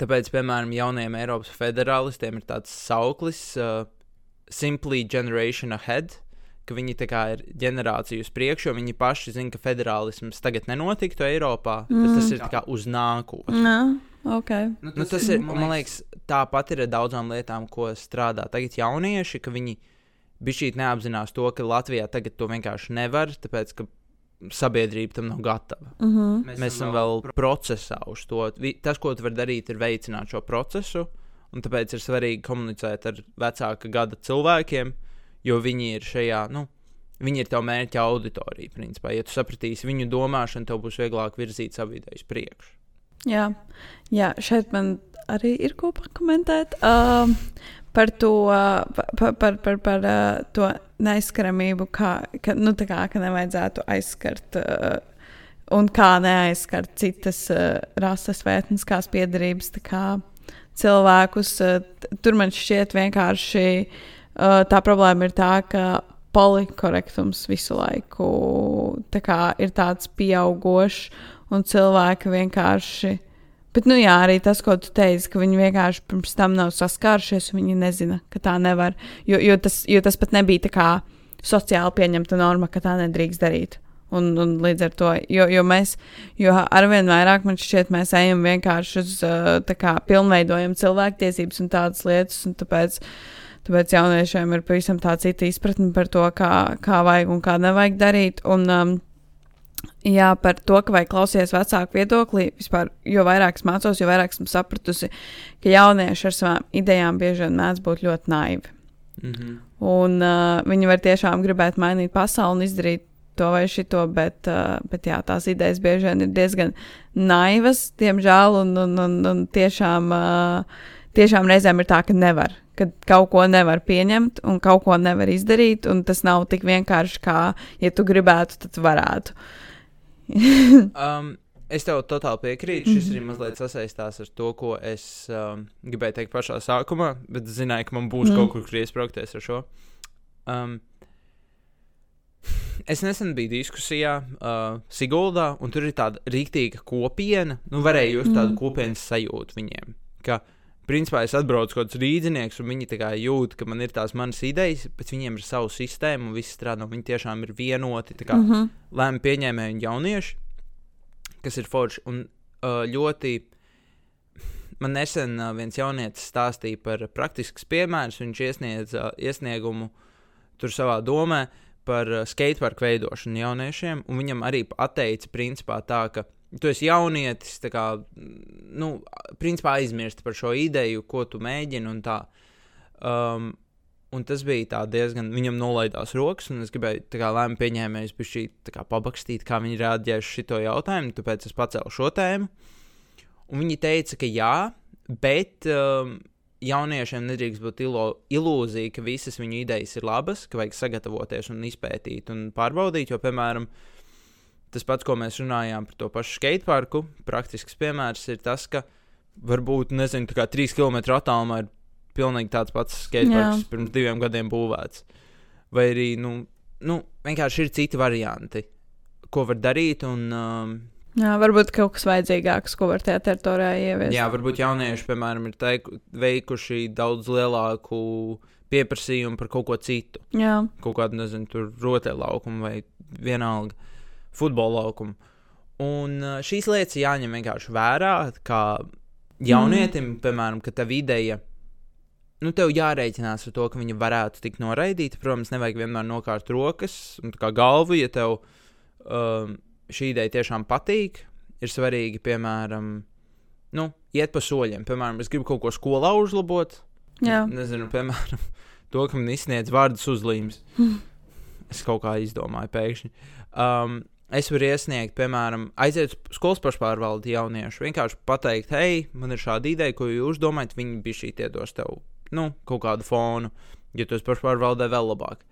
tāpēc, piemēram, jauniem Eiropas federālistiem ir tāds sauklis uh, Simply Generation Ahead ka viņi ir ģenerācija uz priekšu, jo viņi paši zina, ka federālisms tagad nenotiktu Eiropā. Mm. Tas, tas ir kā, uz nākotni. No, okay. nu, tas, nu, tas ir, man liekas, tāpat ir ar daudzām lietām, ko strādā tagad jaunieši, ka viņi bišķīt neapzinās to, ka Latvijā tagad to vienkārši nevar, tāpēc, ka sabiedrība tam nav gatava. Mm -hmm. Mēs, Mēs esam vēl procesā uz to. Tas, ko tu vari darīt, ir veicināt šo procesu, un tāpēc ir svarīgi komunicēt ar vecāka gada cilvēkiem, jo viņi ir šajā, nu, viņi ir tev mērķa auditorija. Principā. Ja tu sapratīsi viņu domāšanu, tev būs vieglāk virzīt savu ideju uz priekšu. Jā. Jā, šeit man arī ir ko pakomentēt. Uh, par to, par, par, par, par uh, to neaizskaramību, kā, ka, nu, kā, ka nevajadzētu aizskart. Uh, un kā neaizskart citas uh, rases vai etniskās piedarības cilvēkus. Uh, tur man šķiet vienkārši tā problēma ir tā, ka polikorektums visu laiku tā kā, ir tāds pieaugošs, un cilvēki vienkārši. Bet, nu, jā, arī tas, ko tu teici, ka viņi vienkārši pirms tam nav saskārušies, un viņi nezina, ka tā nevar. Jo, jo, tas, jo tas pat nebija tā kā sociāli pieņemta norma, ka tā nedrīkst darīt. Un, un līdz ar to, jo, jo mēs, jo arvien vairāk man šķiet, mēs ejam vienkārši uz, uh, tā kā pilnveidojam cilvēktiesības un tādas lietas, un tāpēc Tāpēc jauniešiem ir pavisam tā cita izpratne par to, kā, kā vajag un kā nevajag darīt. Un, um, jā, par to, ka vajag klausīties vecāku viedoklī, vispār, jo vairāk es mācos, jo vairāk esmu sapratusi, ka jaunieši ar savām idejām bieži vien mēdz būt ļoti naivi. Mm -hmm. Un uh, viņi var tiešām gribēt mainīt pasauli un izdarīt to vai šito, bet, uh, bet jā, tās idejas bieži vien ir diezgan naivas, diemžēl, un, un, un, un tiešām, uh, tiešām reizēm ir tā, ka nevar kad kaut ko nevar pieņemt un kaut ko nevar izdarīt, un tas nav tik vienkārši kā, ja tu gribētu, tad varētu. um, es tev totāli piekrītu. Šis arī mazliet sasaistās ar to, ko es um, gribēju teikt pašā sākumā, bet zināju, ka man būs mm. kaut kur, iesprāgties ar šo. Um, Es nesen biju diskusijā uh, Siguldā, un tur ir tāda rīktīga kopiena. Nu, varēja just tādu mm. kopienas sajūtu viņiem. Ka, uh, principā es atbraucu kaut kādus rīznieks, un viņi jūt, ka man ir tās manas idejas, bet viņiem ir sava sistēma, un viss strādā. Viņi tiešām ir vienoti, kā mm -hmm. lēmumu pieņēmēji un jaunieši, kas ir forši. Un uh, ļoti man nesen uh, viens jaunietis stāstīja par praktisks piemērs. Viņš iesniedz uh, iesniegumu tur savā domē par skateparku veidošanu jauniešiem, un viņam arī atteica principā tā, ka tu esi jaunietis, kā, nu, principā aizmirsti par šo ideju, ko tu mēģini un tā. Um, un tas bija diezgan, viņam nolaidās rokas, un es gribēju, kā lēmumu pieņēmējs, šī pabakstīt, kā viņi reaģēs uz šo jautājumu, tāpēc es pacēlu šo tēmu. Un viņi teica, ka jā, bet um, jauniešiem nedrīkst būt ilo, ilūzija, ka visas viņu idejas ir labas, ka vajag sagatavoties un izpētīt un pārbaudīt, jo, piemēram, uh, tas pats, ko mēs runājām par to pašu skateparku, praktisks piemērs ir tas, ka varbūt, nezinu, tā kā trīs km attālumā ir pilnīgi tāds pats skateparks Jā. pirms diviem gadiem būvēts. Vai arī, nu, nu, vienkārši ir citi varianti, ko var darīt. Un, um, Jā, varbūt kaut kas vajadzīgāks, ko var tajā teritorijā ieviest. Jā, varbūt jaunieši, piemēram, ir teiku, veikuši daudz lielāku pieprasījumu par kaut ko citu. Jā. Kaut kādu, nezinu, tur rotaļlaukumu vai vienalga futbola laukumu. Un šīs lietas jāņem vienkārši vērā, kā jaunietim, mm. piemēram, ka tev ideja, nu, tev jārēķinās ar to, ka viņa varētu tikt noraidīta. Protams, nevajag vienmēr nokārt rokas un kā galvu, ja tev um, šī ideja tiešām patīk. Ir svarīgi, piemēram, nu, iet pa soļiem. Piemēram, es gribu kaut ko skolā uzlabot. Jā. Nezinu, piemēram, to, ka man izsniedz vārdus uzlīmes. es kaut kā izdomāju pēkšņi. Um, es varu iesniegt, piemēram, aiziet uz skolas pašpārvaldi jauniešu. Vienkārši pateikt, hei, man ir šāda ideja, ko jūs domājat, viņi bija šī iedos tev nu, kaut kādu fonu, ja tu esi pašpārvaldē vēl labāk.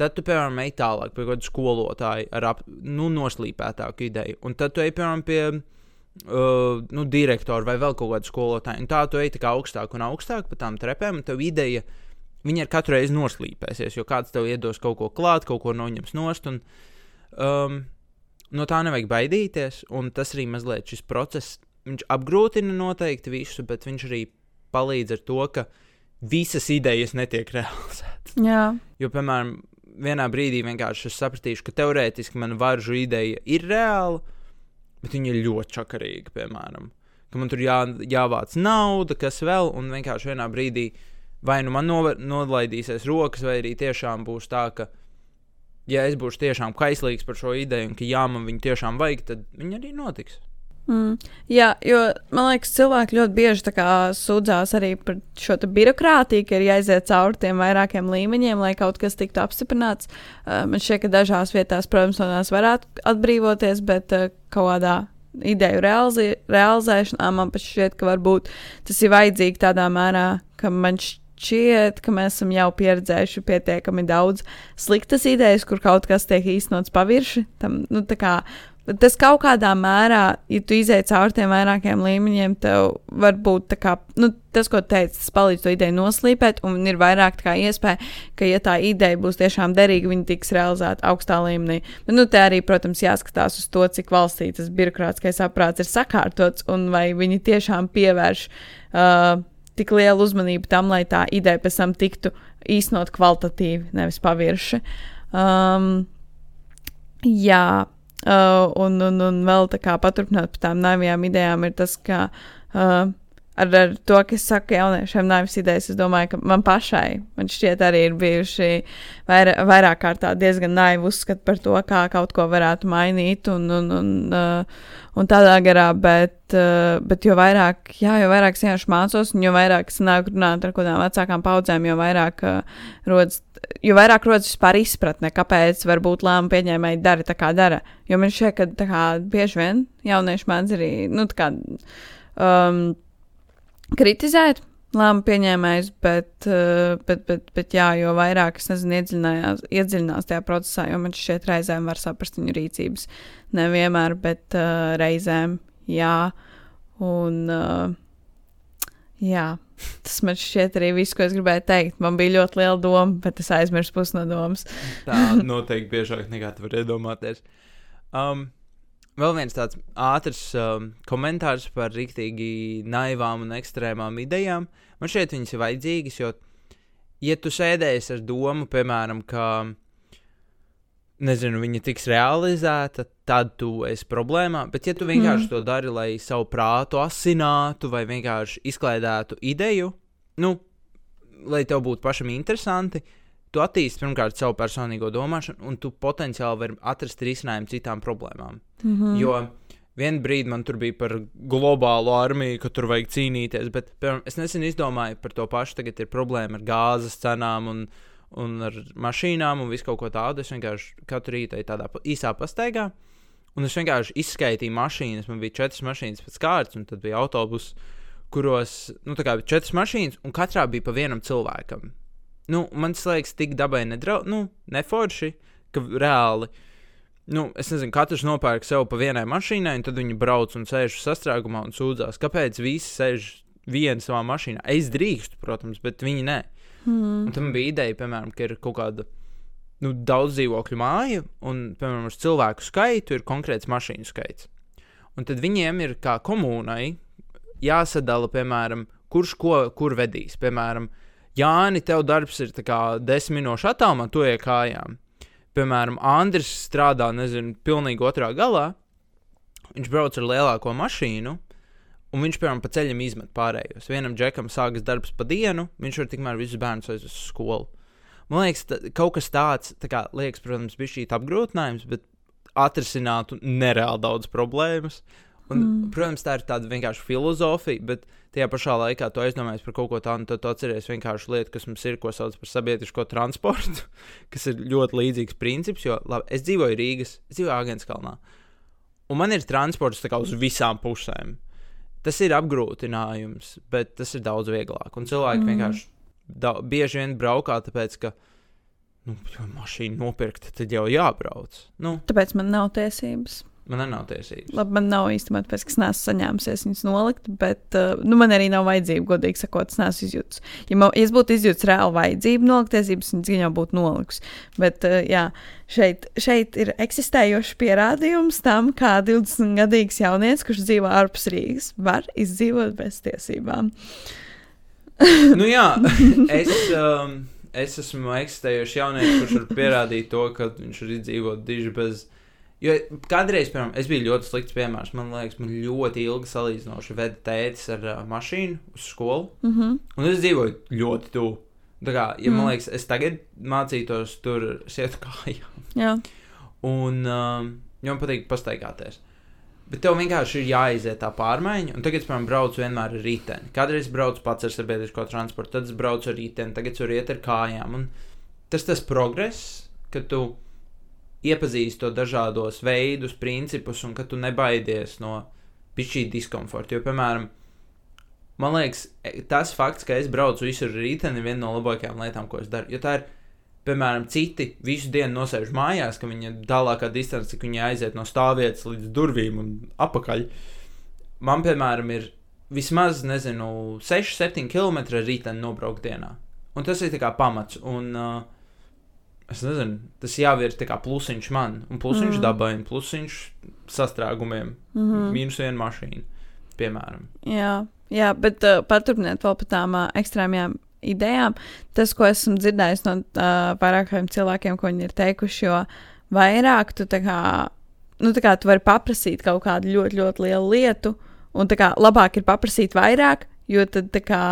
Tad tu, piemēram, ej tālāk pie kāda skolotāja ar ap, nu, noslīpētāku ideju. Un tad tu ej, piemēram, pie uh, nu, direktora vai vēl kaut kāda skolotāja. Un tā tu ej tā augstāk un augstāk pa tām trepēm, un tev ideja, viņa ir katru reizi noslīpēsies, jo kāds tev iedos kaut ko klāt, kaut ko noņems nost. Un, um, no tā nevajag baidīties, un tas arī mazliet šis process, viņš apgrūtina noteikti visu, bet viņš arī palīdz ar to, ka visas idejas netiek realizētas. Jā. Jo, piemēram, vienā brīdī vienkārši es sapratīšu, ka teorētiski mana varžu ideja ir reāla, bet viņa ir ļoti čakarīga, piemēram. Ka man tur jā, jāvāc nauda, kas vēl, un vienkārši vienā brīdī vai nu man no, nolaidīsies rokas, vai arī tiešām būs tā, ka, ja es būšu tiešām kaislīgs par šo ideju, un ka jā, man viņa tiešām vajag, tad viņa arī notiks. Mm. Jā, jo man liekas, cilvēki ļoti bieži sūdzās arī par šo birokrātiju, ka ir jāiziet cauri tiem vairākiem līmeņiem, lai kaut kas tiktu apstiprināts. Uh, man šķiet, ka dažās vietās, protams, no tās varētu atbrīvoties, bet uh, kaut kādā ideju realizē, realizēšanā man šķiet, ka varbūt tas ir vajadzīgi tādā mērā, ka man šķiet, ka mēs esam jau pieredzējuši pietiekami daudz sliktas idejas, kur kaut kas tiek īstenots pavirši. Tam, nu, Tas kaut kādā mērā, ja tu izēji cauri tiem vairākiem līmeņiem, tev var būt kā, nu, tas, ko teicu, tas palīdz to ideju noslīpēt, un ir vairāk iespēja, ka, ja tā ideja būs tiešām derīga, viņa tiks realizēta augstā līmenī. Bet, nu, te arī, protams, jāskatās uz to, cik valstī tas birokrātiskais aprāts ir sakārtots, un vai viņi tiešām pievērš uh, tik lielu uzmanību tam, lai tā ideja pēc tam tiktu īstenot kvalitatīvi, nevis pavirši. Um, jā. Uh, un, un, un vēl tā kā paturpināt par tām naivajām idejām, ir tas, ka uh, ar, ar to, ka es saku jauniešiem naivas idejas, es domāju, ka man pašai, man šķiet, arī ir bijuši vair, vairāk kārtā diezgan naivi uzskati par to, kā kaut ko varētu mainīt un, un, un, uh, un tādā garā, bet, uh, bet jo vairāk, jā, jo vairāk es mācos, un jo vairāk es nāku runāt ar kādām vecākām paudzēm, jo vairāk uh, rodas jo vairāk rodas vispār izpratne, kāpēc varbūt lēmumu pieņēmēji dara tā, kā dara. Jo man šķiet, ka kā, bieži vien jaunieši mēdz arī nu, kā, um, kritizēt lēmumu pieņēmējus, bet, uh, bet, bet, bet jā, jo vairāk es nezinu, iedziļinās tajā procesā, jo man šķiet, reizēm var saprast viņu rīcības. Nevienmēr, bet uh, reizēm jā. Un, uh, jā, Tas man šķiet arī viss, ko es gribēju teikt. Man bija ļoti liela doma, bet es aizmirsu pusi no domas. Tā noteikti biežāk nekā tu vari iedomāties. Um, vēl viens tāds ātrs um, komentārs par rīktīgi naivām un ekstrēmām idejām. Man šķiet, viņas ir vajadzīgas, jo, ja tu sēdēsi ar domu, piemēram, ka nezinu, viņa tiks realizēta, tad tu esi problēmā. Bet, ja tu vienkārši mm. to dari, lai savu prātu asinātu vai vienkārši izklaidētu ideju, nu, lai tev būtu pašam interesanti, tu attīsti pirmkārt savu personīgo domāšanu, un tu potenciāli vari atrast risinājumu citām problēmām. Mm -hmm. Jo vienā brīdī man tur bija par globālu armiju, ka tur vajag cīnīties, bet piemēram, es nesen izdomāju par to pašu. Tagad ir problēma ar gāzes cenām un un ar mašīnām un visu kaut ko tādu. Es vienkārši katru rītu eju tādā īsā pastaigā, un es vienkārši izskaitīju mašīnas. Man bija četras mašīnas pēc kārtas, un tad bija autobusi, kuros nu, bija četras mašīnas, un katrā bija pa vienam cilvēkam. Nu, man liekas, tik dabai nedraudz, nu, neforši, ka reāli. Nu, es nezinu, katrs nopērk sev pa vienai mašīnai, un tad viņi brauc un sēž sastrēgumā un sūdzās, kāpēc visi sēž viena savā mašīnā. Es drīkstu, protams, bet viņi ne. Mm. Tam bija ideja, piemēram, ka ir kaut kāda nu, daudz dzīvokļu māja, un, piemēram, uz cilvēku skaitu ir konkrēts mašīnu skaits. Un tad viņiem ir kā komunai jāsadala, piemēram, kurš ko kur vedīs. Piemēram, Jāni, tev darbs ir desmit minūšu attālumā, tu ej kājām. Piemēram, Andris strādā, nezinu, pilnīgi otrā galā. viņš brauc ar lielāko mašīnu, un viņš, piemēram, pa ceļam izmet pārējos. Vienam džekam sākas darbs pa dienu, viņš var tikmēr visus bērnus aizvest uz skolu. Man liekas, tā, kaut kas tāds, tā kā, liekas, protams, bija šī apgrūtinājums, bet atrisinātu nereāli daudz problēmas. Un, mm. Protams, tā ir tāda vienkārši filozofija, bet tajā pašā laikā tu aizdomājies par kaut ko tādu, un tad tu atceries vienkārši lietu, kas mums ir, ko sauc par sabiedrisko transportu, kas ir ļoti līdzīgs princips. Jo labi, es dzīvoju Rīgas, es dzīvoju Agenskalnā, un man ir transports uz visām pusēm. Tas ir apgrūtinājums, bet tas ir daudz vieglāk. Un cilvēki mm. vienkārši da, bieži vien braukā, tāpēc ka nu, mašīnu nopirkt, tad jau jābrauc. Nu, Tāpēc man nav tiesības. Man nav tiesības. Labi, man nav īstenībā tāpēc, ka es neesmu saņēmusies viņas nolikt, bet uh, nu, man arī nav vajadzība, godīgi sakot, es neesmu izjūtis. Ja, man, ja es būtu izjūtis reāli vajadzību nolikt tiesības, viņas gan jau būtu nolikus. Bet uh, jā, šeit, šeit ir eksistējošs pierādījums tam, kā 20-gadīgs jaunietis, kurš dzīvo ārpus Rīgas, var izdzīvot bez tiesībām. nu jā, es. Um, Es esmu eksistējošs jaunietis, kurš var pierādīt to, ka viņš ir izdzīvot diži bez Jo kādreiz, piemēram, es biju ļoti slikts piemērs. Man liekas, man ļoti ilgi salīdzinoši veda tētis ar uh, mašīnu uz skolu. Mm -hmm. Un es dzīvoju ļoti tuvu. Tā kā, ja mm. man liekas, es tagad mācītos tur sietu kājām. Jā. Un um, man patīk pastaigāties. Bet tev vienkārši ir jāiziet tā pārmaiņa. Un tagad, piemēram, braucu vienmēr ar riteni. Kādreiz braucu pats ar sabiedrisko transportu, tad es braucu ar riteni, tagad tur iet ar kājām. Un tas tas progress, ka tu iepazīsti to dažādos veidus, principus, un ka tu nebaidies no šī diskomforta. Jo, piemēram, man liekas, e, tas fakts, ka es braucu visur rītdienā, ir viena no labākajām lietām, ko es daru. Jo tā ir, piemēram, citi visu dienu nosēž mājās, ka viņa tālākā distance, cik viņi aiziet no stāvvietas līdz durvīm un apakaļ. Man, piemēram, ir vismaz, nezinu, 6-7 km rītdienā nobraukt dienā. Un tas ir kā pamats. Un, uh, Es nezinu, tas jau ir kā plusiņš man, un plusiņš mm. dabai, un plusiņš sastrēgumiem. Mm -hmm. Mīnus viena mašīna, piemēram. Jā, jā bet uh, paturpiniet vēl par tām uh, ekstrēmajām idejām. Tas, ko esmu dzirdējis no uh, vairākiem cilvēkiem, ko viņi ir teikuši, jo vairāk tu tā kā, nu, tā kā tu vari paprasīt kaut kādu ļoti, ļoti lielu lietu, un tā kā labāk ir paprasīt vairāk, Jo tad tā kā,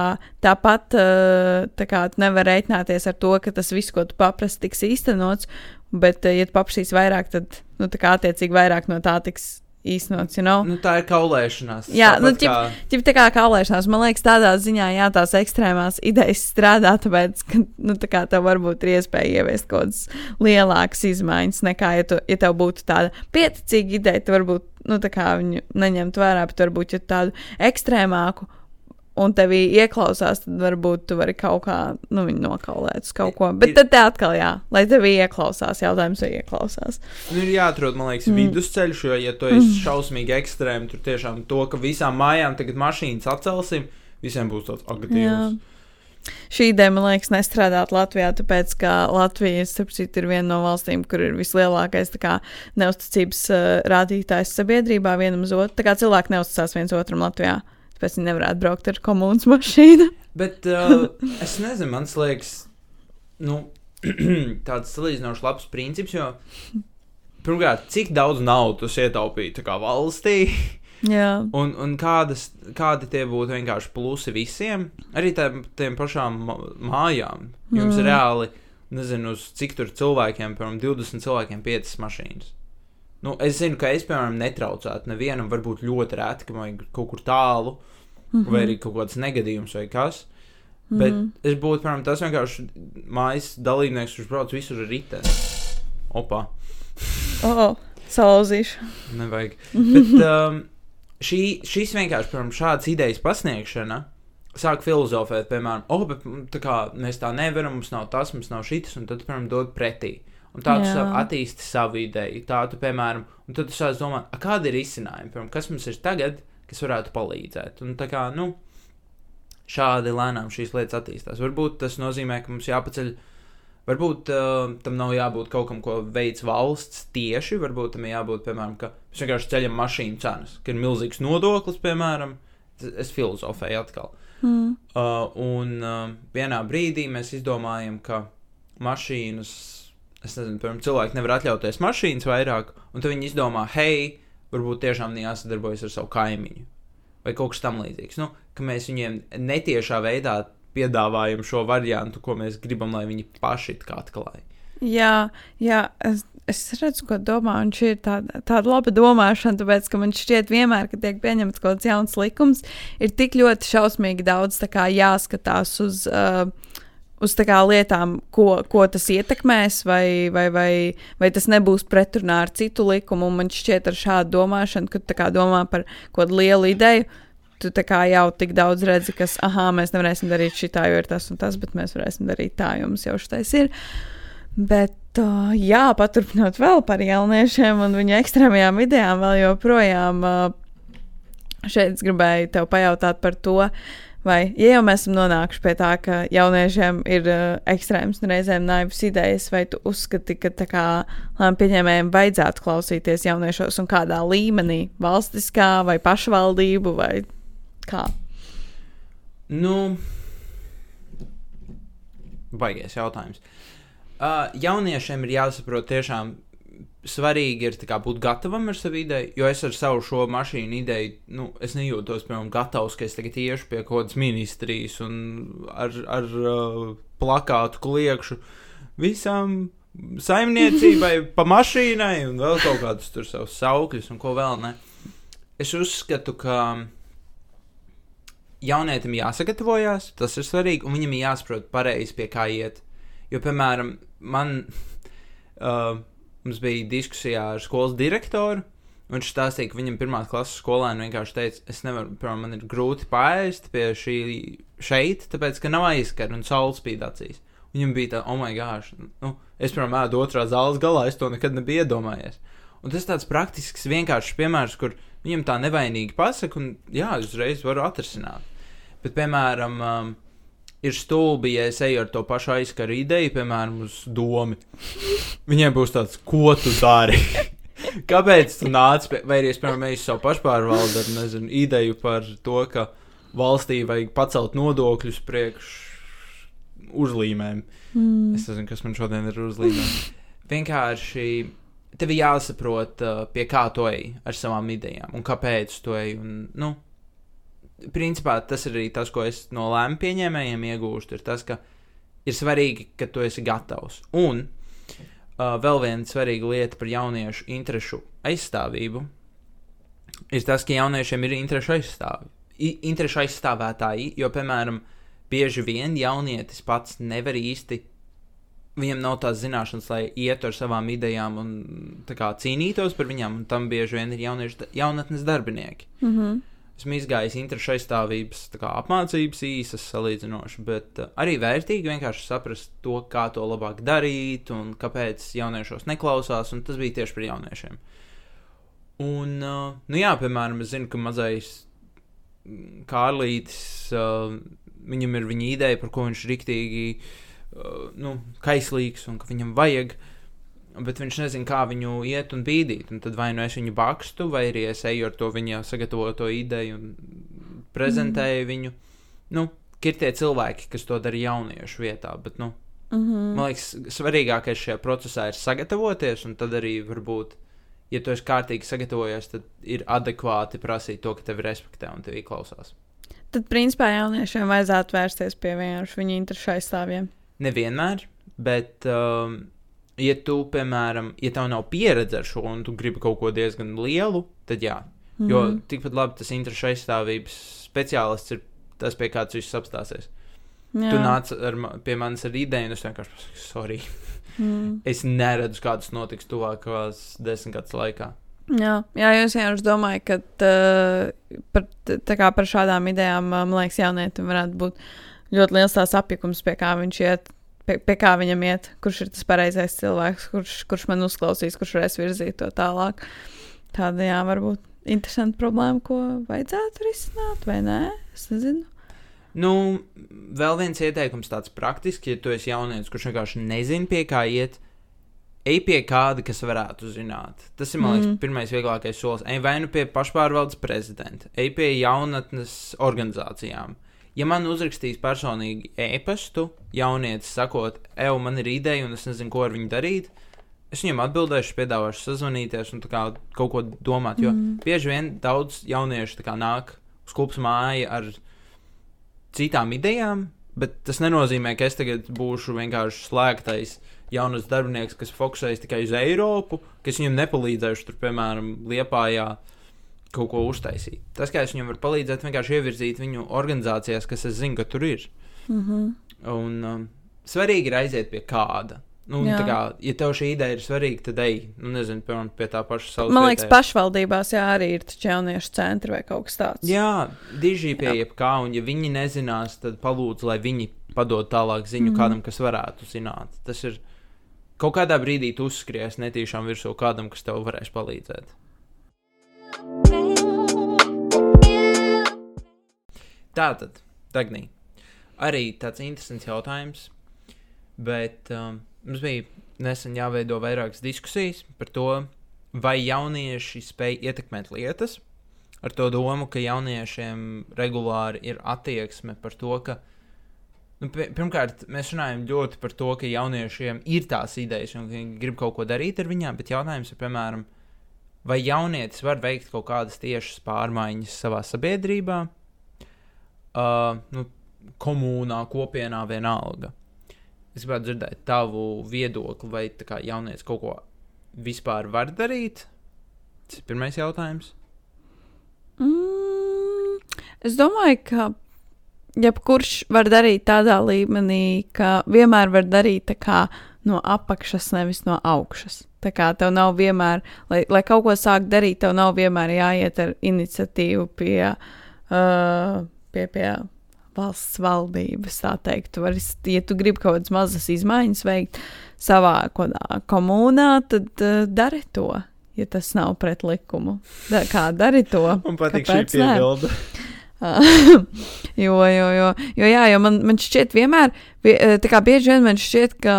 tāpat eh, tā kā, nevar rēķināties ar to, ka tas viss, ko tu paprasti, tiks īstenots. Bet, eh, ja tu paprasīsi vairāk, tad nu, kā, attiecīgi vairāk no tā tiks īstenots. You know? nu, tā ir kaulēšanās. Jā, nu, ķip, kā... ķip, tā kā kaulēšanās. Man liekas, tādā ziņā, jā, tās ekstrēmās idejas strādā, tāpēc, ka nu, tā kā tev varbūt ir iespēja ieviest kaut kādas lielākas izmaiņas nekā, ja, tu, ja tev būtu tāda pieticīga ideja, tu varbūt nu, viņu neņemt vērā, bet varbūt ja tādu ekstrēmāku un tevī ieklausās, tad varbūt tu vari kaut kā nu, nokaulēt uz kaut ko. Bet tad atkal, jā, lai tevī ieklausās, jautājums, vai ieklausās. Nu, ir jāatrod, man liekas, mm. vidusceļš, jo, ja tu esi mm. šausmīgi ekstrēms, tur tiešām to, ka visām mājām tagad mašīnas atcelsim, visiem būs tāds agresīvs. Šī ideja, man liekas, nestrādāt Latvijā, tāpēc, ka Latvija, citu, ir viena no valstīm, kur ir vislielākais kā, neusticības uh, rādītājs sabiedrībā vienam uz otru. Tā kā cilvēki neusticās viens otram Latvijā tāpēc viņi nevarētu braukt ar komunas mašīnu. Bet uh, es nezinu, man liekas, nu, tāds salīdzinoši labs princips, jo pirmkārt, cik daudz naudas ietaupīt valstī. Jā. Un, un kādas, kādi tie būtu vienkārši plusi visiem, arī tiem, tiem pašām mājām. Jums mm. reāli, nezinu, uz cik tur cilvēkiem, piemēram, 20 cilvēkiem 5 mašīnas. Nu, es zinu, ka es, piemēram, netraucētu nevienam, varbūt ļoti reti, ka vajag kaut kur tālu. Uh, mm -hmm. vai arī kaut kāds negadījums vai kas. Mm -hmm. Bet es būtu, piemēram, tas vienkārši mājas dalībnieks, kurš brauc visur ar riteni. Opa! oh, salauzīšu. Nevajag. Bet um, šī, šis vienkārši, piemēram, šādas idejas pasniegšana sāk filozofēt, piemēram, oh, bet tā kā, mēs tā nevaram, mums nav tas, mums nav šis, un tad, piemēram, dod pretī. Un tā tu attīsti savu ideju. Tā tu, piemēram, un tad tu sāc domāt, kāda ir izcinājuma, piemēram, kas mums ir tagad, kas varētu palīdzēt. Un tā kā, nu, šādi lēnām šīs lietas attīstās. Varbūt tas nozīmē, ka mums jāpaceļ. Varbūt uh, tam nav jābūt kaut kam, ko veids valsts tieši. Varbūt tam jābūt, piemēram, ka mēs vienkārši ceļam mašīnu cenas, ka ir milzīgs nodoklis, piemēram. Es filozofēju atkal. Mm. Uh, un uh, vienā brīdī mēs izdomājam, ka mašīnas, es nezinu, piemēram, cilvēki nevar atļauties mašīnas vairāk, un tad viņi izdomā, hei, varbūt tiešām jāsadarbojas ar savu kaimiņu vai kaut kas tamlīdzīgs. Nu, ka mēs viņiem netiešā veidā piedāvājam šo variantu, ko mēs gribam, lai viņi paši atklāj. Jā, jā es, es redzu, ko domā, un šī ir tāda, tāda laba domāšana, tāpēc, ka man šķiet, vienmēr, kad tiek pieņemts kaut kāds jauns likums, ir tik ļoti šausmīgi daudz kā, jāskatās uz. Uh, uz kā, lietām, ko, ko tas ietekmēs, vai, vai, vai, vai tas nebūs pretrunā ar citu likumu. Man šķiet, ar šādu domāšanu, kad kā, domā par kaut kādu lielu ideju, tu jau tik daudz redzi, ka, mēs nevarēsim darīt šitā, jo ir tas un tas, bet mēs varēsim darīt tā, jo mums jau šitais ir. Bet, uh, jā, paturpinot vēl par jauniešiem un viņu ekstrēmajām idejām, vēl joprojām uh, šeit gribēju tev pajautāt par to, uh, Vai, ja jau mēs esam nonākuši pie tā, ka jauniešiem ir uh, ekstrēms un reizēm naivas idejas, vai tu uzskati, ka tā kā lēmumu pieņēmējiem vajadzētu klausīties jauniešos un kādā līmenī, valstiskā vai pašvaldību vai kā? Nu, baigies jautājums. Uh, jauniešiem ir jāsaprot tiešām svarīgi ir kā, būt gatavam ar savu ideju, jo es ar savu šo mašīnu ideju, nu, es nejūtos, piemēram, gatavs, ka es tagad iešu pie kaut kādas ministrijas un ar, ar uh, plakātu kliekšu visam saimniecībai, pa mašīnai un vēl kaut kādus tur savus saukļus un ko vēl ne. Es uzskatu, ka jaunietim jāsagatavojas, tas ir svarīgi, un viņam jāsaprot pareizi, pie kā iet. Jo, piemēram, man. Uh, mums bija diskusijā ar skolas direktoru. Viņš stāstīja, ka viņam pirmā klases skolēni vienkārši teica, es nevaru, piemēram, man ir grūti pāriest pie šī šeit, tāpēc, ka nav aizskara un saules spīd acīs. Viņam bija tā, oh, my gosh, nu, es, piemēram, ēdu otrā zāles galā, es to nekad nebiju iedomājies. Un tas tāds praktisks, vienkāršs piemērs, kur viņam tā nevainīgi pasaka, un jā, uzreiz varu atrisināt. Bet, piemēram, um, ir stulbi, ja es eju ar to pašu aizskaru ideju, piemēram, uz domu. Viņiem būs tāds, ko tu dari? Kāpēc tu nāc pie, vai arī es, piemēram, eju savu pašpārvaldu ar, nezinu, ideju par to, ka valstī vajag pacelt nodokļus priekš uzlīmēm. Mm. Es nezinu, kas man šodien ir uzlīmēm. Vienkārši tev jāsaprot, pie kā tu ej ar savām idejām un kāpēc tu ej. Un, nu, principā tas ir arī tas, ko es no lēmumu pieņēmējiem iegūstu. Ir tas, ka ir svarīgi, ka tu esi gatavs. Un uh, vēl viena svarīga lieta par jauniešu interesu aizstāvību ir tas, ka jauniešiem ir interešu aizstāvi. Interešu aizstāvētāji, jo, piemēram, bieži vien jaunietis pats nevar īsti, viņam nav tās zināšanas, lai ietu ar savām idejām un kā, cīnītos par viņām, un tam bieži vien ir jaunieši, jaunatnes darbinieki. Mm -hmm esmu izgājis interešu aizstāvības apmācības īsas salīdzinoši, bet uh, arī vērtīgi vienkārši saprast to, kā to labāk darīt un kāpēc jauniešos neklausās, un tas bija tieši par jauniešiem. Un, uh, nu jā, piemēram, es zinu, ka mazais mm, Kārlītis, uh, viņam ir viņa ideja, par ko viņš riktīgi uh, nu, kaislīgs un ka viņam vajag uh, bet viņš nezina, kā viņu iet un bīdīt. Un tad vai nu es viņu bakstu, vai arī es eju ar to viņa sagatavoto ideju un prezentēju mm. viņu. Nu, ir tie cilvēki, kas to dara jauniešu vietā, bet, nu, mm -hmm. man liekas, svarīgākais šajā procesā ir sagatavoties, un tad arī varbūt, ja tu esi kārtīgi sagatavojies, tad ir adekvāti prasīt to, ka tevi respektē un tevi klausās. Tad, principā, jauniešiem vajadzētu vērsties pie vienkārši viņu interesu aizstāvjiem. Nevienmēr, bet um, ja tu, piemēram, ja tev nav pieredze ar šo un tu gribi kaut ko diezgan lielu, tad jā. Mm -hmm. Jo mhm. tikpat labi tas interešu aizstāvības speciālists ir tas, pie kāds viss apstāsies. Jā. Tu nāc ar, pie manis ar ideju, un es vienkārši pasaku, sorry. Mm. es neredzu, kādas notiks tuvākās desmit gadus laikā. Jā, jā jūs vienkārši domājat, ka tā, par, tā kā par šādām idejām, man liekas, jaunietim varētu būt ļoti liels tās apjukums, pie kā viņš iet pie, pie kā viņam iet, kurš ir tas pareizais cilvēks, kurš, kurš man uzklausīs, kurš varēs virzīt to tālāk. Tāda, jā, varbūt interesanta problēma, ko vajadzētu risināt, vai nē? Es nezinu. Nu, vēl viens ieteikums tāds praktisks, ja tu esi jaunietis, kurš vienkārši nezina, pie kā iet, ej pie kāda, kas varētu zināt. Tas ir, man liekas, mm. pirmais vieglākais solis. Ej vai nu pie pašpārvaldes prezidenta, ej pie jaunatnes organizācijām. Uh, ja man uzrakstīs personīgi e-pastu, jaunietis sakot, ej, man ir ideja, un es nezinu, ko ar viņu darīt, es viņiem atbildēšu, piedāvāšu sazvanīties un kā kaut ko domāt. Jo mm. bieži vien daudz jauniešu kā nāk uz klubs māju ar citām idejām, bet tas nenozīmē, ka es tagad būšu vienkārši slēgtais jaunas darbinieks, kas fokusējas tikai uz Eiropu, kas viņam nepalīdzēšu tur, piemēram, Liepājā kaut ko uztaisīt. Tas, kā es viņam varu palīdzēt, vienkārši ievirzīt viņu organizācijās, kas es zinu, ka tur ir. Mm -hmm. Un um, svarīgi ir aiziet pie kāda. Nu, Jā. tā kā, ja tev šī ideja ir svarīga, tad ej, nu, nezinu, piemēram, pie tā paša savas. Man liekas, pašvaldībās jā, arī ir jauniešu centri vai kaut kas tāds. Jā, diži pie jebkā, un ja viņi nezinās, tad palūdz, lai viņi padod tālāk ziņu mm. Mhm. kādam, kas varētu zināt. Tas ir kaut kādā brīdī tu uzskries netīšām virsū kādam, kas tev varēs palīdzēt. Tātad, Dagnī, arī tāds interesants jautājums, bet um, mums bija nesen jāveido vairākas diskusijas par to, vai jaunieši spēj ietekmēt lietas, ar to domu, ka jauniešiem regulāri ir attieksme par to, ka, nu, pi- pirmkārt, mēs runājam ļoti par to, ka jauniešiem ir tās idejas un viņi grib kaut ko darīt ar viņām, bet jautājums ir, piemēram, vai jaunietis var veikt kaut kādas tiešas pārmaiņas savā sabiedrībā, uh, nu, komunā, kopienā, vienalga. Es gribētu dzirdēt tavu viedokli, vai kā jaunietis kaut ko vispār var darīt. Tas ir pirmais jautājums. Mm, es domāju, ka jebkurš var darīt tādā līmenī, ka vienmēr var darīt kā no apakšas, nevis no augšas. Tā kā tev nav vienmēr, lai, lai kaut ko sākt darīt, tev nav vienmēr jāiet ar iniciatīvu pie, uh, pie, pie valsts valdības. Tā teikt, tu vari, ja tu gribi kaut kādas mazas izmaiņas veikt savā komunā, tad uh, dari to. Ja tas nav pret likumu, da, kā dari to? Man patīk šī piebilde. jo, jo, jo, jo, jā, jo man, man šķiet, vienmēr, vie- eh, tā kā bieži vien man šķiet, ka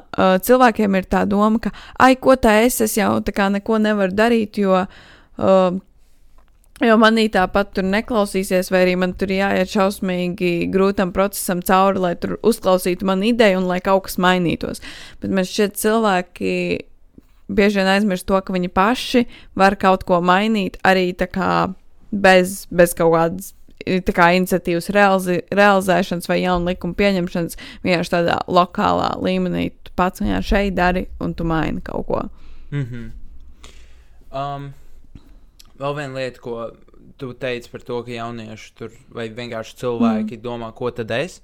uh, cilvēkiem ir tā doma, ka, ai, ko tā es, es jau tā kā neko nevaru darīt, jo, uh, jo manī tāpat tur neklausīsies, vai arī man tur jāiet šausmīgi grūtam procesam cauri, lai tur uzklausītu manu ideju un lai kaut kas mainītos. Bet man šķiet, cilvēki bieži vien aizmirst to, ka viņi paši var kaut ko mainīt arī kā bez, bez kaut kādas tā kā iniciatīvas realizi, realizēšanas vai jaunu likumu pieņemšanas vienkārši tādā lokālā līmenī. Tu pats vienkārši šeit dari un tu maini kaut ko. Mm -hmm. um, vēl viena lieta, ko tu teici par to, ka jaunieši tur vai vienkārši cilvēki mm. domā, ko tad es.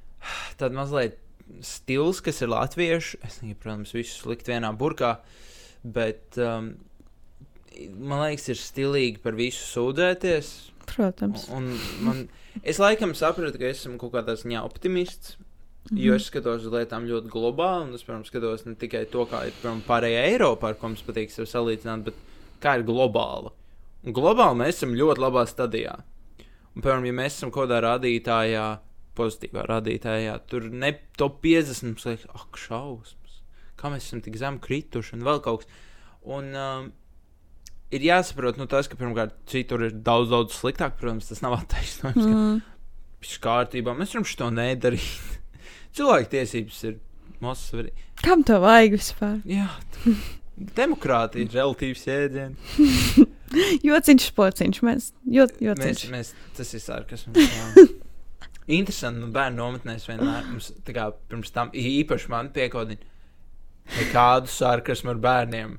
Tad mazliet stils, kas ir latviešu, es negribu, protams, visus likt vienā burkā, bet um, man liekas, ir stilīgi par visu sūdzēties. Protams. Un man, es laikam sapratu, ka esmu kaut kādā ziņā optimists. Mm -hmm. Jo es skatos uz lietām ļoti globāli, un es, protams, skatos ne tikai to, kā ir piemēram, pārējā Eiropā, ar ko mums patīk sevi salīdzināt, bet kā ir globāli. Un globāli mēs esam ļoti labā stadijā. Un, piemēram, ja mēs esam kaut kādā rādītājā, pozitīvā rādītājā, tur ne top 50, mums liekas, ak, šausmas, kā mēs esam tik zem krituši un vēl kaut kas. Un, um, ir jāsaprot, nu, tas, ka pirmkārt, citur ir daudz, daudz sliktāk. Protams, tas nav attaisnojums. Mm. Viss kārtībā, mēs varam to nedarīt. Cilvēku tiesības ir mazs svarīgi. Kam to vajag vispār? Jā, demokrātija ir relatīvs jēdziens. Jociņš, pociņš, mēs. Jo, Mēs, jociņš. mēs, tas ir sarkasms. Interesanti, nu, bērnu nometnēs vienmēr mums, tā kā pirms tam īpaši man piekodina nekādu sarkasmu ar bērniem.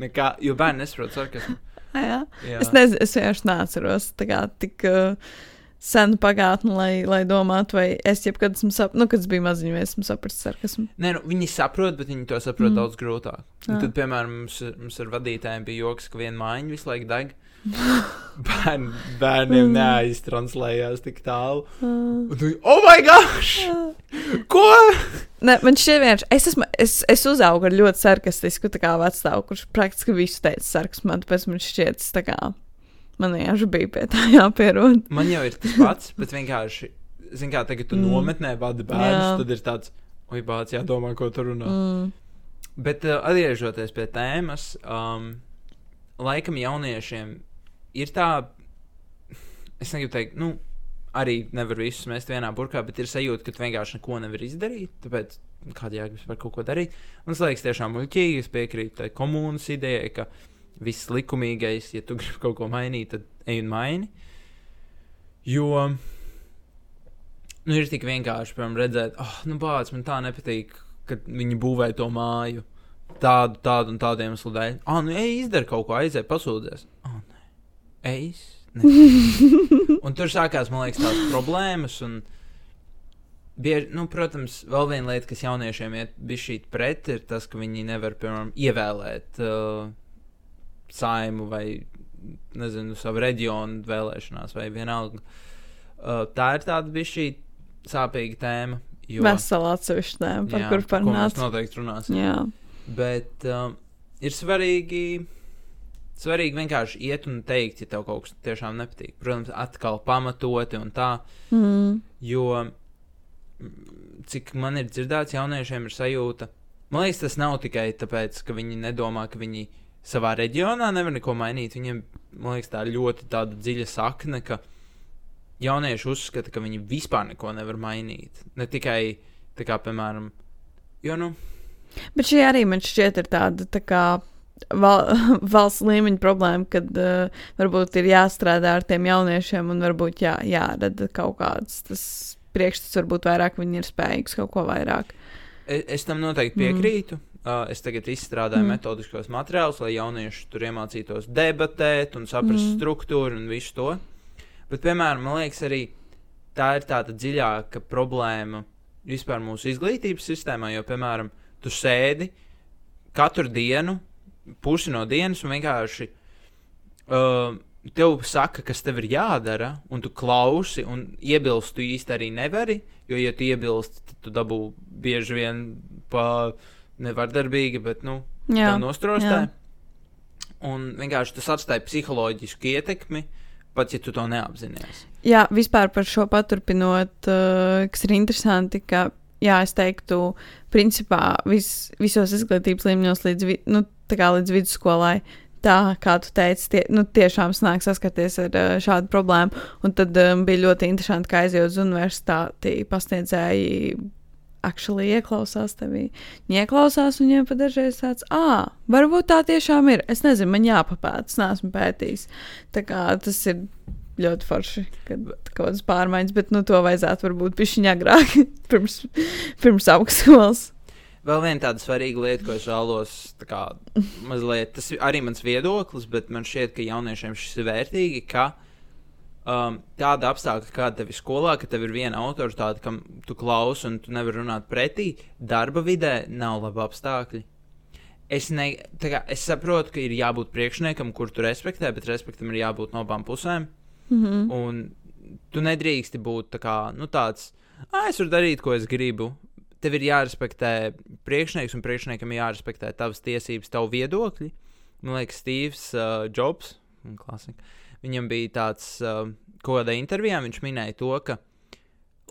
Nekā, jo bērni nesaprot sarkasmu. Jā. Jā. Es nezinu, es vienkārši neatceros tā kā tik uh, senu pagātni, lai, lai domātu, vai es jebkad esmu sapratis, nu, kad es biju maziņš, vai esmu sapratis sarkasmu. Nē, nu, viņi saprot, bet viņi to saprot Mm. mm. daudz grūtāk. Jā. tad, piemēram, mums, mums ar vadītājiem bija joks, ka viena mājiņa visu laiku deg. Bērn, bērniem Mm. neaiztranslējās tik tālu. Un tu, oh, my gosh! Ko? ne, man šķiet, vienkārši es, esmu, es, es uzaugu ar ļoti sarkastisku tā kā vecāku, kurš praktiski visu teica sarkasmā, tāpēc man šķiet, tas tā kā man vienkārši bija pie tā jāpierod. Man jau ir tas pats, bet vienkārši, zin kā, tagad tu Mm. nometnē vadi bērnus, tad ir tāds, oi, bāc, jādomā, ko tur runā. Mm. Bet uh, atgriežoties pie tēmas, um, laikam jauniešiem ir tā, es negribu teikt, nu, arī nevar visus mest vienā burkā, bet ir sajūta, ka tu vienkārši neko nevar izdarīt. Tāpēc kāda jēga vispār kaut ko darīt. Man liekas, tiešām muļķīgi. Es piekrītu tai komunas idejai, ka viss likumīgais, ja tu gribi kaut ko mainīt, tad ej un maini. Jo nu, ir tik vienkārši, piemēram, redzēt, oh, nu, bācis, man tā nepatīk, kad viņi būvē to māju. Tādu, tādu un tādu iemeslu dēļ. Ah, nu, ej, izdara kaut ko, aizēj, pasūdzies. Ah, nē, ej, un tur sākās, man liekas, tās problēmas. Un, Bieži, nu, protams, vēl viena lieta, kas jauniešiem iet šī pret, ir tas, ka viņi nevar, piemēram, ievēlēt uh, saimu vai, nezinu, savu reģionu vēlēšanās vai vienalga. Uh, tā ir tāda bija šī sāpīga tēma. Jo, Vesela atsevišķa tēma, par kuru parunāt. Mēs noteikti runāsim. Jā. Bet um, ir svarīgi, svarīgi vienkārši iet un teikt, ja tev kaut kas tiešām nepatīk. Protams, atkal pamatoti un tā. Mm. Jo, cik man ir dzirdēts, jauniešiem ir sajūta, man liekas, tas nav tikai tāpēc, ka viņi nedomā, ka viņi savā reģionā nevar neko mainīt. Viņiem, man liekas, tā ļoti dziļa sakne, ka jaunieši uzskata, ka viņi vispār neko nevar mainīt. Ne tikai, tā kā, piemēram, jo, nu. Bet šī arī man šķiet ir tāda tā kā val, valsts līmeņa problēma, kad uh, varbūt ir jāstrādā ar tiem jauniešiem un varbūt jā, jārada kaut kāds tas priekšstats, varbūt vairāk viņi ir spējīgi kaut ko vairāk. Es, es tam noteikti piekrītu. Mm. Uh, es tagad izstrādāju mm. metodiskos materiālus, lai jaunieši tur iemācītos debatēt un saprast mm. struktūru un visu to. Bet, piemēram, man liekas, arī tā ir tāda dziļāka problēma vispār mūsu izglītības sistēmā. Jo, piemēram, tu sēdi katru dienu, pusi no dienas, un vienkārši uh, tev saka, kas tev ir jādara, un tu klausi, un iebilst tu īsti arī nevari. Jo, ja tu iebilsti, tad tu dabū bieži vien pa nevardarbīgi, bet nu, tā nostrostē. Un vienkārši tas atstāja psiholoģisku ietekmi, pat ja tu to neapzinājies. Jā, vispār par šo paturpinot, uh, kas ir interesanti, ka, jā, es teiktu, principā vis, visos izglītības līmeņos līdz, vi, nu, līdz vidusskolai tā, kā tu teici, tie, nu, tiešām sanāk saskarties ar uh, šādu problēmu. Un tad um, bija ļoti interesanti, ka aizjūt uz universitāti, pasniedzēji actually ieklausās tevī. Viņi ieklausās, un viņiem pat dažreiz tāds, ah, varbūt tā tiešām ir. Es nezinu, man jāpapēta, es neesmu pētījis. Tā kā tas ir ļoti forši, kad kaut kādas pārmaiņas, bet nu, to vajadzētu varbūt pišķiņā agrāk, pirms, pirms augstskolas. Vēl viena tāda svarīga lieta, ko es vēlos, kā, mazliet, tas arī mans viedoklis, bet man šķiet, ka jauniešiem šis ir vērtīgi, ka um, tāda apstākļa, kāda tev ir skolā, ka tev ir viena autoritāte, kam tu klausi un tu nevari runāt pretī, darba vidē nav labi apstākļi. Es, ne, kā, es saprotu, ka ir jābūt priekšniekam, kur tu respektē, bet respektam ir jābūt no abām pusēm. Mm -hmm. Un tu nedrīksti būt tā kā, nu, tāds, ah, es varu darīt, ko es gribu tev ir jārespektē priekšnieks, un priekšniekam ir jārespektē tavas tiesības, tavu viedokļi. Man liekas, Steve's uh, Jobs, klasika, viņam bija tāds, uh, kādā intervijā viņš minēja to, ka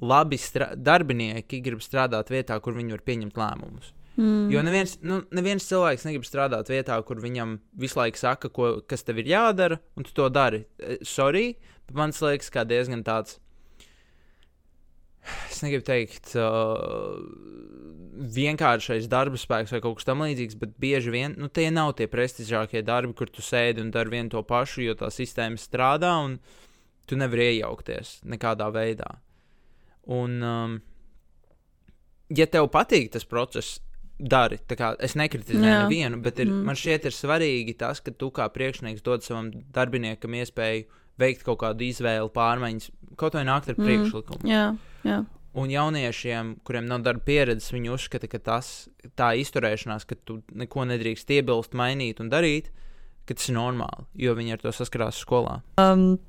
labi darbinieki grib strādāt vietā, kur viņi var pieņemt lēmumus. Mm. Jo neviens, nu, neviens cilvēks negrib strādāt vietā, kur viņam visu laiku saka, ko, kas tev ir jādara, un tu to dari. Eh, sorry, bet man liekas, kā diezgan tāds es negribu teikt, uh, vienkāršais darba spēks vai kaut kas tamlīdzīgs, bet bieži vien nu, tie nav tie prestižākie darbi, kur tu sēdi un dari vienu to pašu, jo tā sistēma strādā un tu nevari iejaukties nekādā veidā. Un, um, ja tev patīk tas process, dari. Es nekritizēju nevienu, bet ir, mm. man šķiet, ir svarīgi tas, ka tu kā priekšnieks dod savam darbiniekam iespēju veikt kaut kādu izvēli, pārmaiņas, kaut vai nākt ar mm. priekšlikumu. Jā. Jā. Un jauniešiem, kuriem nav darba pieredzes, viņi uzskata, ka tas, tā izturēšanās, ka tu neko nedrīkst iebilst, mainīt un darīt, ka tas ir normāli, jo viņi ar to saskarās skolā. Um,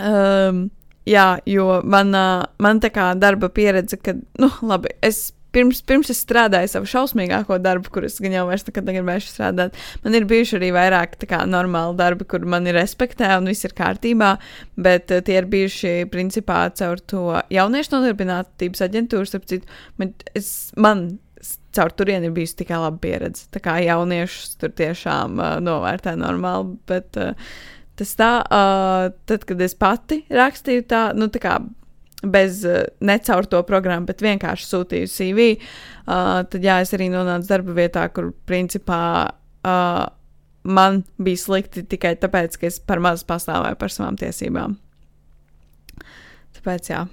um, jā, jo man, man tā kā darba pieredze, ka, nu, labi, es pirms, pirms es strādāju savu šausmīgāko darbu, kurus gan jau vairs nekad negribēšu strādāt, man ir bijuši arī vairāk kā, normāli darbi, kur man ir respektē un viss ir kārtībā, bet uh, tie ir bijuši principā caur to jauniešu nodarbinātības aģentūru, starp citu, man, es, man caur turieni ir bijusi tikai laba pieredze. Tā kā jauniešus tur tiešām uh, novērtē normāli, bet uh, tas tā, uh, tad, kad es pati rakstīju tā, nu tā kā bez uh, necaur to programmu, bet vienkārši sūtīju CV, uh, tad jā, es arī nonācu darba vietā, kur principā uh, man bija slikti tikai tāpēc, ka es par maz pastāvēju par savām tiesībām. Tāpēc jā.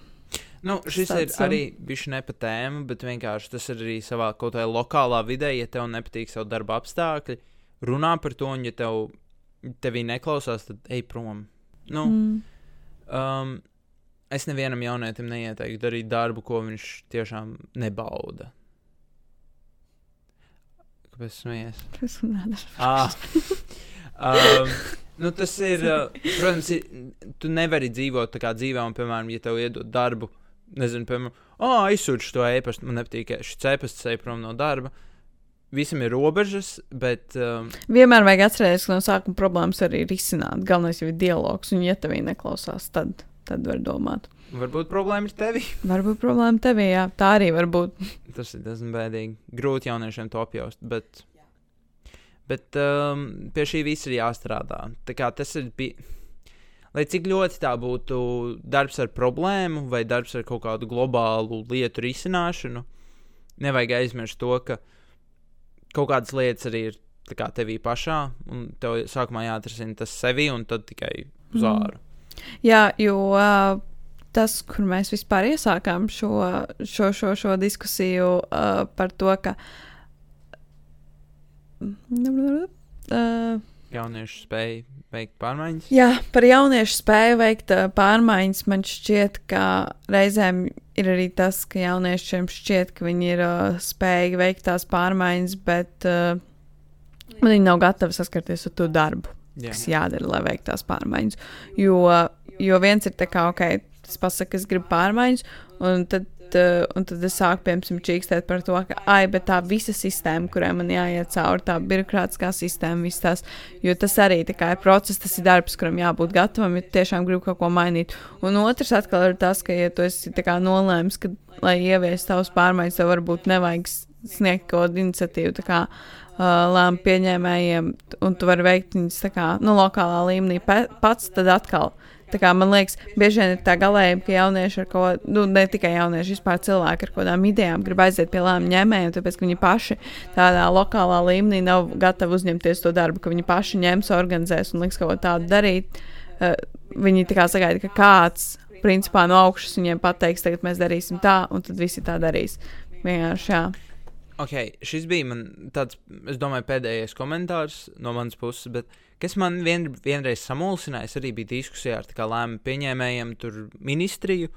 Nu, šis tāds, ir arī bijis ne pa tēmu, bet vienkārši tas ir arī savā kaut kādā lokālā vidē, ja tev nepatīk savu darba apstākļi. Runā par to, un ja tev tevī neklausās, tad ej prom. Nu, Mm. um, es nevienam jaunietim neieteiktu darīt darbu, ko viņš tiešām nebauda. Kāpēc smējies? Tas nē, Ah. um, nu, tas ir, protams, ir, tu nevari dzīvot tā kā dzīvē, un, piemēram, ja tev iedod darbu, nezinu, piemēram, oh, aizsūti šo e-pastu, man nepatīk, šis e-pasts ej prom no darba. Visam ir robežas, bet um, Vienmēr vajag atcerēties, ka no sākuma problēmas arī ir izsināt. Galvenais jau ir dialogs, un, ja tev viņa neklausās, tad, tad var domāt. varbūt problēma ir tevi. Varbūt problēma tevī, jā, tā arī var būt. Tas ir diezgan bēdīgi. Grūti jauniešiem to apjaust, bet, bet um, pie šī viss ir jāstrādā. Tā kā tas ir. Bi... Lai cik ļoti tā būtu darbs ar problēmu vai darbs ar kaut kādu globālu lietu risināšanu, nevajag aizmirst to, ka kaut kādas lietas arī ir kā tevī pašā, un tev sākumā jāatrisina tas sevi, un tad tikai uz Mhm. āru. Jā, jo uh, tas, kur mēs vispār iesākām šo, šo, šo, šo diskusiju uh, par to, ka. Uh, Jaunieši spēj veikt pārmaiņas. Jā, par jauniešu spēju veikt uh, pārmaiņas man šķiet, ka reizēm ir arī tas, ka jauniešiem šķiet, ka viņi ir uh, spējīgi veikt tās pārmaiņas, bet uh, viņi nav gatavi saskarties ar to darbu, Jā. kas jādara, lai veiktu tās pārmaiņas. Jo, jo viens ir tā kā, ok, tas pasaka, es gribu pārmaiņas, un tad. Uh, un tad es sāku, piemēram, čīkstēt par to, ka, ai, bet tā visa sistēma, kurai man jāiet cauri, tā birokrātiskā sistēma, visas tās Jo tas arī kā ir process, tas ir darbs, kuram jābūt gatavam, ja tiešām gribi kaut ko mainīt. Un otrs atkal ir tas, ka, ja tu esi kā nolēmis, ka, lai ieviestu tavus pārmaiņas, tev varbūt nevajag sniegt kaut kādu iniciatīvu kā uh, lēmumu pieņēmējiem, un tu vari veikt viņus kā nu, lokālā līmenī pats, tad atkal. Kā man liekas, bieži vien ir tā galējība, ka jaunieši ar ko, nu, ne tikai jaunieši, vispār cilvēki ar kādām idejām grib aiziet pie lēmumu ņēmējiem, tāpēc, ka viņi paši tādā lokālā līmenī nav gatavi uzņemties to darbu, ka viņi paši ņems, organizēs un liks kaut ko tādu darīt. Uh, viņi tā kā sagaida, ka kāds principā no augšas viņiem pateiks, tagad mēs darīsim tā, un tad visi tā darīs. Vienkārši jā. Ok, šis bija man tāds, es domāju, pēdējais komentārs no manas puses, bet kas man vien, vienreiz samulsināja, arī biju diskusijā ar lēmumu pieņēmējiem, tur ministriju,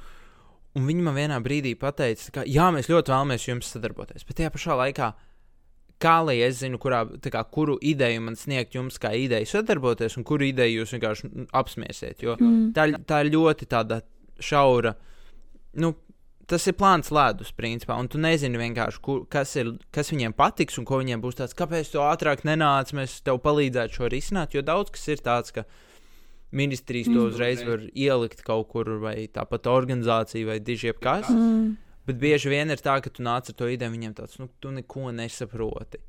un viņi man vienā brīdī pateica, ka, jā, mēs ļoti vēlamies jums sadarboties, bet tajā pašā laikā, kā lai es zinu, kurā, kā, kuru ideju man sniegt jums kā ideju sadarboties, un kuru ideju jūs vienkārši apsmiesiet, jo Mm. tā, tā ir ļoti tāda šaura. Nu, tas ir plāns ledus, principā, un tu nezini vienkārši, kur, kas, ir, kas viņiem patiks un ko viņiem būs tāds, kāpēc tu ātrāk nenāc, mēs tev palīdzētu šo risināt. Jo daudz kas ir tāds, ka ministrijas to uzreiz var ielikt kaut kur, vai tāpat organizācija, vai diži jebkas. Mm. Bet bieži vien ir tā, ka tu nāc ar to ideju, viņiem tāds, nu, tu neko nesaproti.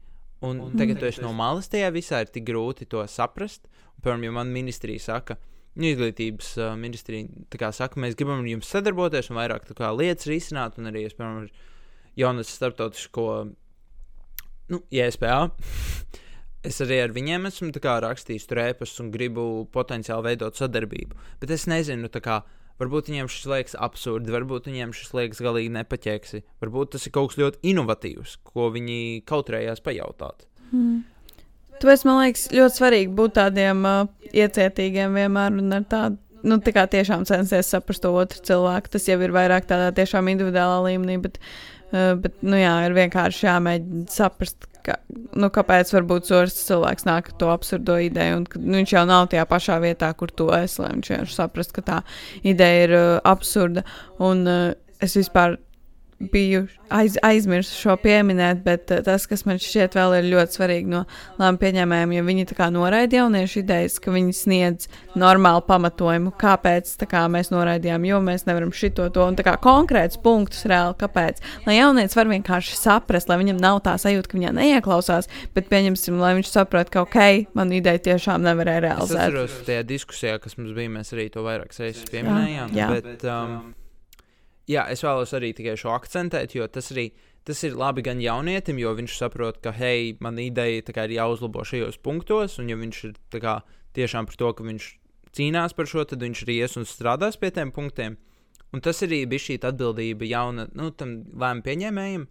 Un, un tagad tu esi no malas tajā visā, ir tik grūti to saprast. Piemēram, ja man ministrija saka, nu, izglītības uh, ministrija saka, mēs gribam ar jums sadarboties un vairāk kā lietas risināt, un arī es, piemēram, ar jaunas starptautisko, nu, ISPA. Es arī ar viņiem esmu kā rakstījis rēpus un gribu potenciāli veidot sadarbību. Bet es nezinu, kā varbūt viņiem šis liekas absurdi, varbūt viņiem šis liekas galīgi nepaķēksi. Varbūt tas ir kaut kas ļoti inovatīvs, ko viņi kautrējās pajautāt. Mm. Tāpēc man liekas, ļoti svarīgi būt tādiem uh, iecietīgiem vienmēr un ar tādu. Nu, tā kā tiešām censties saprast to otru cilvēku. Tas jau ir vairāk tādā tiešām individuālā līmenī, bet, uh, bet nu, jā, ir vienkārši jāmēģina saprast, ka, nu, kāpēc varbūt otrs cilvēks nāk ar to absurdo ideju. Un, ka, nu, viņš jau nav tajā pašā vietā, kur tu esi, lai viņš vienkārši saprast, ka tā ideja ir uh, absurda. Un uh, es vispār biju aiz, aizmirsis šo pieminēt, bet uh, tas, kas man šķiet vēl ir ļoti svarīgi no lēmumu pieņēmējiem, ja viņi noraida jauniešu idejas, ka viņi sniedz normālu pamatojumu, kāpēc kā mēs noraidījām, jo mēs nevaram šito to un tā kā konkrēts punktus reāli, kāpēc. Lai jaunietis var vienkārši saprast, lai viņam nav tā sajūta, ka viņā neieklausās, bet pieņemsim, lai viņš saprot, ka ok, man ideja tiešām nevarēja Es realizēt. atceros, tajā diskusijā, kas mums bija, mēs arī to vairāk reizes pieminējām. jā. Bet, um, jā, es vēlos arī tikai šo akcentēt, jo tas arī tas ir labi gan jaunietim, jo viņš saprot, ka, hei, man ideja kā, ir jāuzlabo šajos punktos, un ja viņš ir kā, tiešām par to, ka viņš cīnās par šo, tad viņš arī ies un strādās pie tiem punktiem. Un tas arī bija šī atbildība jauna, nu, tam lēmumu pieņēmējiem,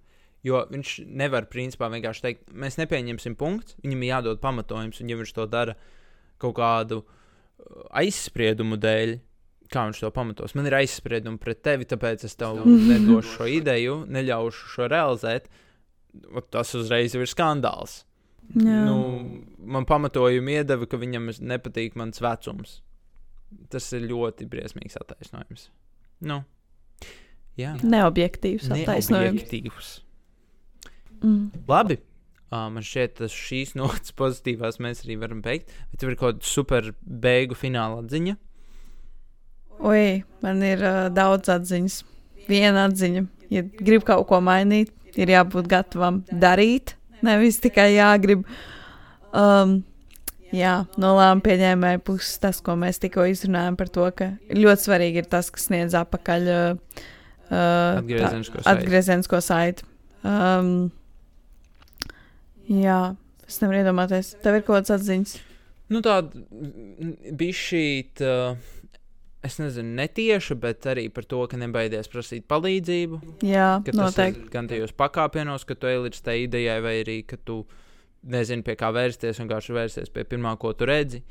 jo viņš nevar, principā, vienkārši teikt, mēs nepieņemsim punktu, viņam ir jādod pamatojums, un ja viņš to dara kaut kādu uh, aizspriedumu dēļ, kā viņš to pamatos. Man ir aizspriedumi pret tevi, tāpēc es tev nedošu šo ideju, neļaušu šo realizēt. Tas uzreiz ir skandāls. Jā. Nu, man pamatojumi iedeva, ka viņam nepatīk mans vecums. Tas ir ļoti briesmīgs attaisnojums. Nu, jā, Neobjektīvs attaisnojums. neobjektīvs. Mm. Labi. Uh, man šķiet, ka šīs notis pozitīvās mēs arī varam beigt. Bet tev ir kaut kāda super beigu fināla atziņa. Oi, man ir uh, daudz atziņas. Viena atziņa, ja grib kaut ko mainīt, ir jābūt gatavam darīt, nevis tikai jāgrib. Um, jā, no lēmuma pieņēmēja puses tas, ko mēs tikko izrunājām par to, ka ļoti svarīgi ir tas, kas sniedz atpakaļ uh, uh, Atgriezenisko tā- saiti. Um, jā, es nevaru iedomāties, tev ir kaut kāds atziņas. Nu, tāda bija šī, es nezinu, netieša, bet arī par to, ka nebaidies prasīt palīdzību. Jā, Ka tas noteikti. ir gan tajos pakāpienos, ka tu ej līdz tai idejai, vai arī ka tu nezini, pie kā vērsties, vienkārši vērsties pie pirmā, ko tu redzi.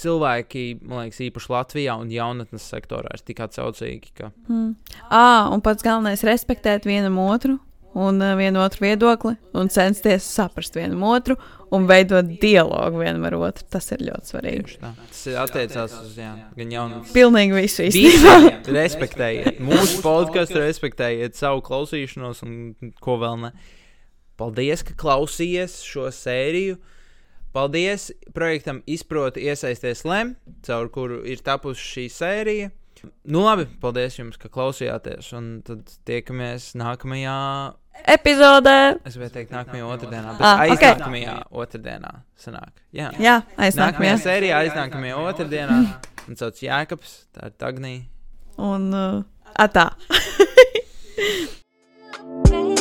Cilvēki, man liekas, īpaši Latvijā un jaunatnes sektorā ir tik atsaucīgi, ka Mm. À, un pats galvenais respektēt vienam otru un uh, vienu otru viedokli, un censties saprast vienam otru un veidot dialogu vienam ar otru. Tas ir ļoti svarīgi. Tas ir attiecās uz jā, gan jaunatnes. Pilnīgi visu īstenībā. Respektējiet mūsu podkāstu, respektējiet savu klausīšanos un ko vēl ne. Paldies, ka klausījāties šo sēriju. Paldies projektam Izproti iesaisties LEM, caur kuru ir tapusi šī sērija. Nu labi, paldies jums, ka klausījāties, un tad tiekamies nākamajā, Epizodē! es gribēju teikt, nākamajā otrdienā, bet Ah, aiznākamajā okay. otrdienā sanāk. Jā, Jā, nākamajā aiznākamajā. sērijā, aiznākamajā otrdienā, un sauc Jēkabs, tā ir Tagnija. Un uh, atā.